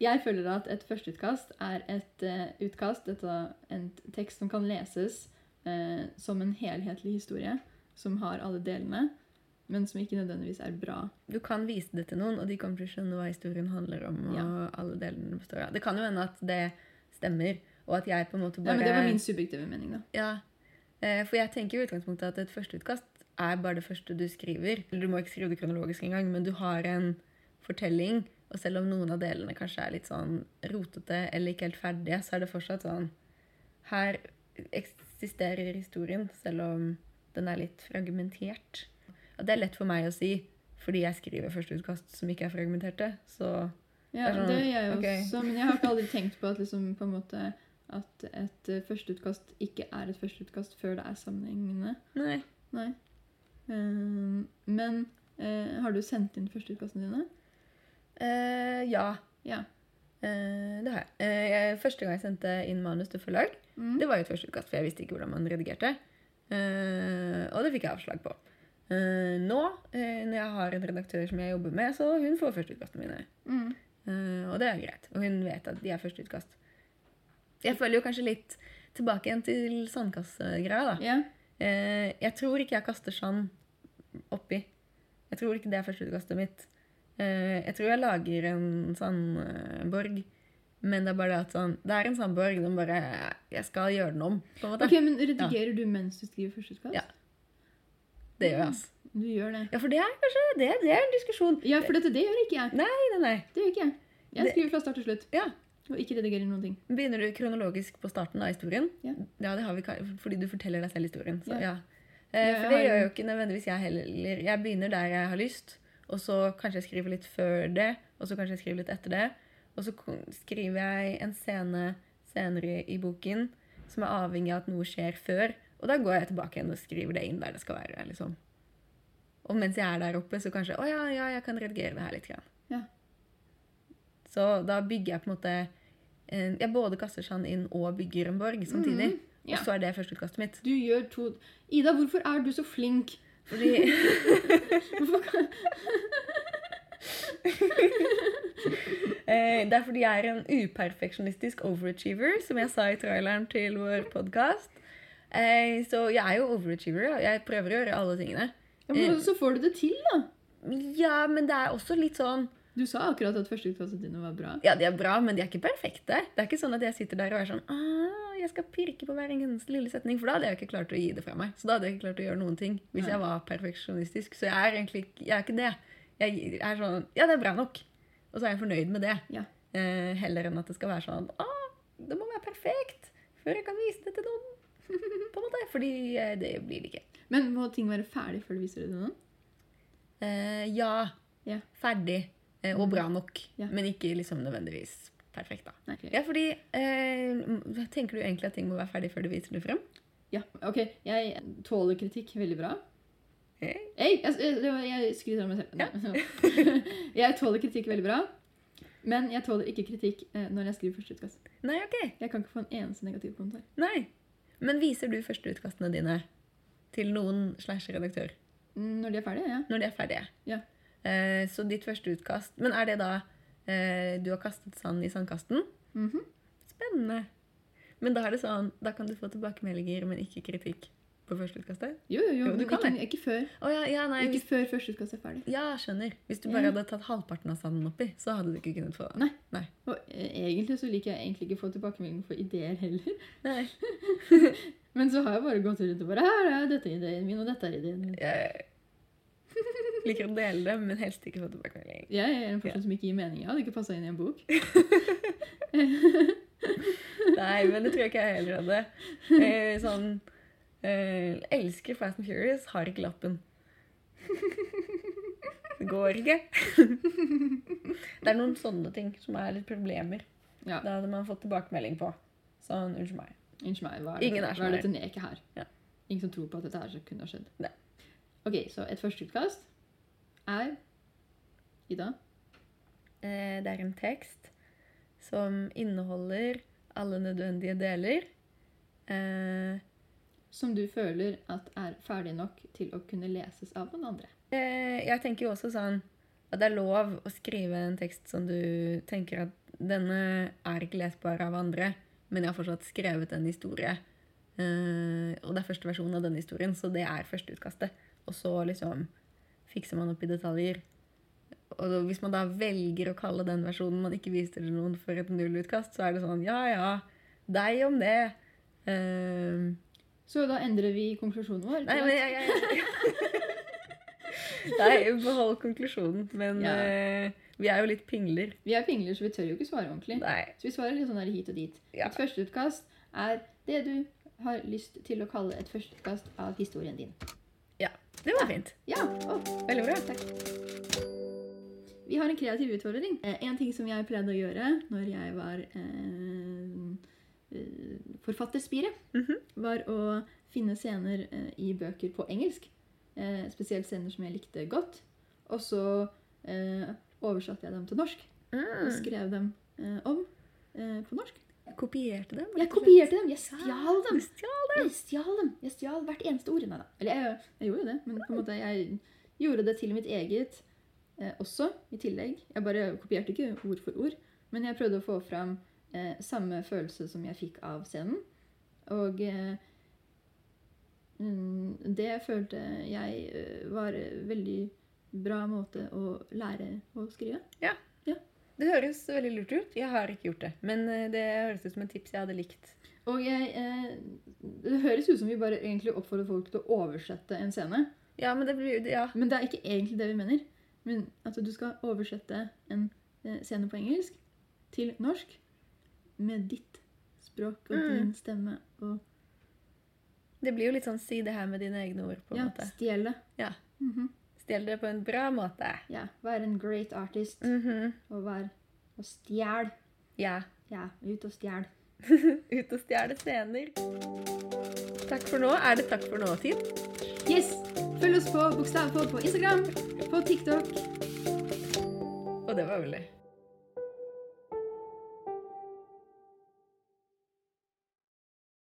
Jeg føler at et førsteutkast er et uh, utkast, dette, en tekst som kan leses uh, som en helhetlig historie, som har alle delene, men som ikke nødvendigvis er bra. Du kan vise det til noen, og de kommer til å skjønne hva historien handler om. og Ja. alle delene består av. Det kan jo hende at det stemmer, og at jeg på en måte Ja, bare men Det var min subjektive mening, da. Ja, eh, for jeg tenker i utgangspunktet at et førsteutkast er bare det første du skriver. Du må ikke skrive det kronologisk engang, men du har en fortelling. Og selv om noen av delene kanskje er litt sånn rotete eller ikke helt ferdige, så er det fortsatt sånn Her eksisterer historien, selv om den er litt fragmentert. Og det er lett for meg å si, fordi jeg skriver førsteutkast som ikke er fragmenterte. Så Ja, Det sånn, det gjør jeg okay. også, men jeg har ikke aldri tenkt på at, liksom, på en måte, at et eh, førsteutkast ikke er et førsteutkast før det er sammenhengende. nei. Nei. Uh, men uh, har du sendt inn førsteutkastene dine? Uh, ja. Ja. Det har jeg. Jeg. Første gang jeg sendte inn manus til forlag, Mm. Det var jo et førsteutkast, for jeg visste ikke hvordan man redigerte. Og det fikk jeg avslag på. Eh, nå, eh, når jeg har en redaktør som jeg jobber med, så hun får førsteutkastene mine. Mm. Eh, og det er greit. Og hun vet at de er førsteutkast. Jeg føler jo kanskje litt tilbake igjen til sandkassegreia, da. Yeah. Jeg tror ikke jeg kaster sand oppi. Jeg tror ikke det er førsteutkastet mitt. Jeg tror jeg lager en sandborg, men det er bare det at sånn Det er en sandborg, den bare Jeg skal gjøre den om, på en måte. Ok, men Redigerer du mens du skriver førsteutkast? Ja. Det gjør jeg, altså. Du gjør det. Ja, for det er kanskje det, det er en diskusjon. Ja, for dette, det gjør ikke jeg. Nei, nei, nei. Det gjør ikke jeg. Jeg skriver fra start til slutt. Ja. Og ikke redigerer noen ting. Begynner du kronologisk på starten av historien? Ja. det har vi fordi du forteller deg selv historien. Så, Ja. ja. Ja, Eh, for det gjør jo ikke nødvendigvis jeg heller. Jeg begynner der jeg har lyst, og så kanskje jeg skriver litt før det, og så kanskje jeg skriver litt etter det. Og så skriver jeg en scene senere i boken som er avhengig av at noe skjer før. Og da går jeg tilbake igjen og skriver det inn der det skal være. liksom. Og mens jeg er der oppe, så kanskje Å ja, ja, jeg kan redigere det her litt. Grann. Ja. Så da bygger jeg på en måte Jeg både kaster sand inn og bygger en borg samtidig. Mm, ja. Og så er det førsteutkastet mitt. Du gjør to Ida, hvorfor er du så flink? Fordi Hvorfor *laughs* kan... eh, Det er fordi jeg er en uperfeksjonistisk overachiever, som jeg sa i traileren til vår podkast. Eh, så jeg er jo overachiever, jeg prøver å gjøre alle tingene. Ja, men så får du det til, da. Ja, men det er også litt sånn Du sa akkurat at førsteutkastet dine var bra. Ja, de er bra, men de er ikke perfekte. Det er ikke sånn at jeg sitter der og er sånn ah, jeg skal pirke på hver eneste lille setning, for da hadde jeg ikke klart å gi det fra meg. Så da hadde jeg ikke klart å gjøre noen ting hvis jeg var perfeksjonistisk. Så jeg er egentlig jeg er ikke det. Jeg er sånn Ja, det er bra nok. Og så er jeg fornøyd med det. Ja. Eh, heller enn at det skal være sånn ah, det må være perfekt før jeg kan vise det til noen. På en måte. Fordi eh, det blir det ikke. Men må ting være ferdig før du viser det til noen? Eh, ja. Yeah. Ferdig. Eh, og bra nok. Yeah. Men ikke liksom nødvendigvis perfekt, da. Nei. Ja, fordi eh, Tenker du egentlig at ting må være ferdig før du viser det frem? Ja, ok. Jeg tåler kritikk veldig bra. Hey. Hey, jeg, jeg, jeg skryter av meg selv. *laughs* jeg tåler kritikk veldig bra. Men jeg tåler ikke kritikk eh, når jeg skriver første utkast. Nei, ok. Jeg kan ikke få en eneste negativ kommentar. Nei. Men viser du førsteutkastene dine til noen slash redaktør Når de er ferdige, ja. når de er ferdige? Ja. Eh, så ditt første utkast Men er det da eh, du har kastet sand i sandkasten? Mhm. Spennende. Men da det sånn, da kan du få tilbakemeldinger, men ikke kritikk på førsteutkastet? Jo, jo, jo, Jo, du men kan ikke, ikke før. Oh, ja, ja, nei. Ikke Hvis, før førsteutkastet er ferdig. ja, skjønner. Hvis du Ja. bare hadde tatt halvparten av sanden oppi, så hadde du ikke kunnet få det. Nei. Nei. Og eh, egentlig så liker jeg egentlig ikke å få tilbakemelding for ideer heller. Nei. *laughs* Men så har jeg bare gått rundt og bare Her er dette ideen min, og dette er ideen min. Jeg *laughs* liker å dele det, men helst ikke få tilbakemelding. Jeg er en person som ikke gir mening. Jeg hadde ikke passa inn i en bok. *laughs* Nei, men det tror jeg ikke jeg heller hadde. Eh, sånn eh, Elsker Fast and Furious, har ikke lappen. *laughs* Det går ikke. *laughs* Det er noen sånne ting som er litt problemer. Ja, Det hadde man fått tilbakemelding på. Sånn, unnskyld meg. Unnskyld meg, hva er, Ingen er hva er. dette neket her? Ja. ingen som tror på at dette her kunne ha skjedd. Ne. Ok, så et førsteutkast er Ida? Eh, det er en tekst som inneholder alle nødvendige deler. Eh, Som du føler at er ferdig nok til å kunne leses av noen andre. eh, jeg tenker jo også sånn at det er lov å skrive en tekst som du tenker at denne er ikke lesbar av andre, men jeg har fortsatt skrevet en historie. Eh, og det er første versjon av denne historien, så det er førsteutkastet. Og så liksom fikser man opp i detaljer. Og hvis man da velger å kalle den versjonen man ikke viste til noen for et nullutkast, så er det sånn ja ja, deg om det. Eh, Så da endrer vi konklusjonen vår. nei, men jeg, jeg, *laughs* Nei, behold konklusjonen. Men Ja. uh, vi er jo litt pingler. Vi er pingler, så vi tør jo ikke svare ordentlig. Nei. Så vi svarer litt sånn her hit og dit. Ja. Et førsteutkast er det du har lyst til å kalle et førsteutkast av historien din. Ja. Det var fint. Ja, Oh, Veldig bra. takk. Vi har en kreativ utfordring. Eh, En ting som jeg pleide å gjøre når jeg var eh, eh, mm -hmm. var å finne scener eh, i bøker på engelsk. Eh, spesielt scener som jeg likte godt. Og så oversatte jeg dem til norsk. Og Mm. skrev dem om på norsk. Kopierte dem? Jeg og kopierte dem! Jeg stjal dem! Ja, stjal Jeg stjal dem! Jeg stjal hvert eneste ord. Nei da. Eller jeg, jeg gjorde jo det, men på en måte jeg gjorde det til mitt eget eh, også, i tillegg. Jeg bare kopierte ikke ord for ord, men jeg prøvde å få fram eh, samme følelse som jeg fikk av scenen. Og eh, mm, det følte jeg eh, var en veldig bra måte å lære å skrive. Ja, Det høres veldig lurt ut. Jeg har ikke gjort det. Men eh, det høres ut som et tips jeg hadde likt. Og jeg, eh, det høres ut som vi bare egentlig oppfordrer folk til å oversette en scene. Ja, men det blir Ja. Men det er ikke egentlig det vi mener. Men at du skal oversette en eh, scene på engelsk til norsk med ditt språk og Mm. din stemme og Det blir jo litt sånn si det her med dine egne ord, på en ja, måte. stjele. Ja. Mhm. Stjel det på en bra måte. ja. Være en great artist Mhm. og være og stjel. Ja. Ja, ut og stjel. *laughs* Ut og stjele scener. Takk for nå. Er det takk for nå-tid? Yes! Følg oss på Bokstavpod på Instagram, på TikTok. Og det var veldig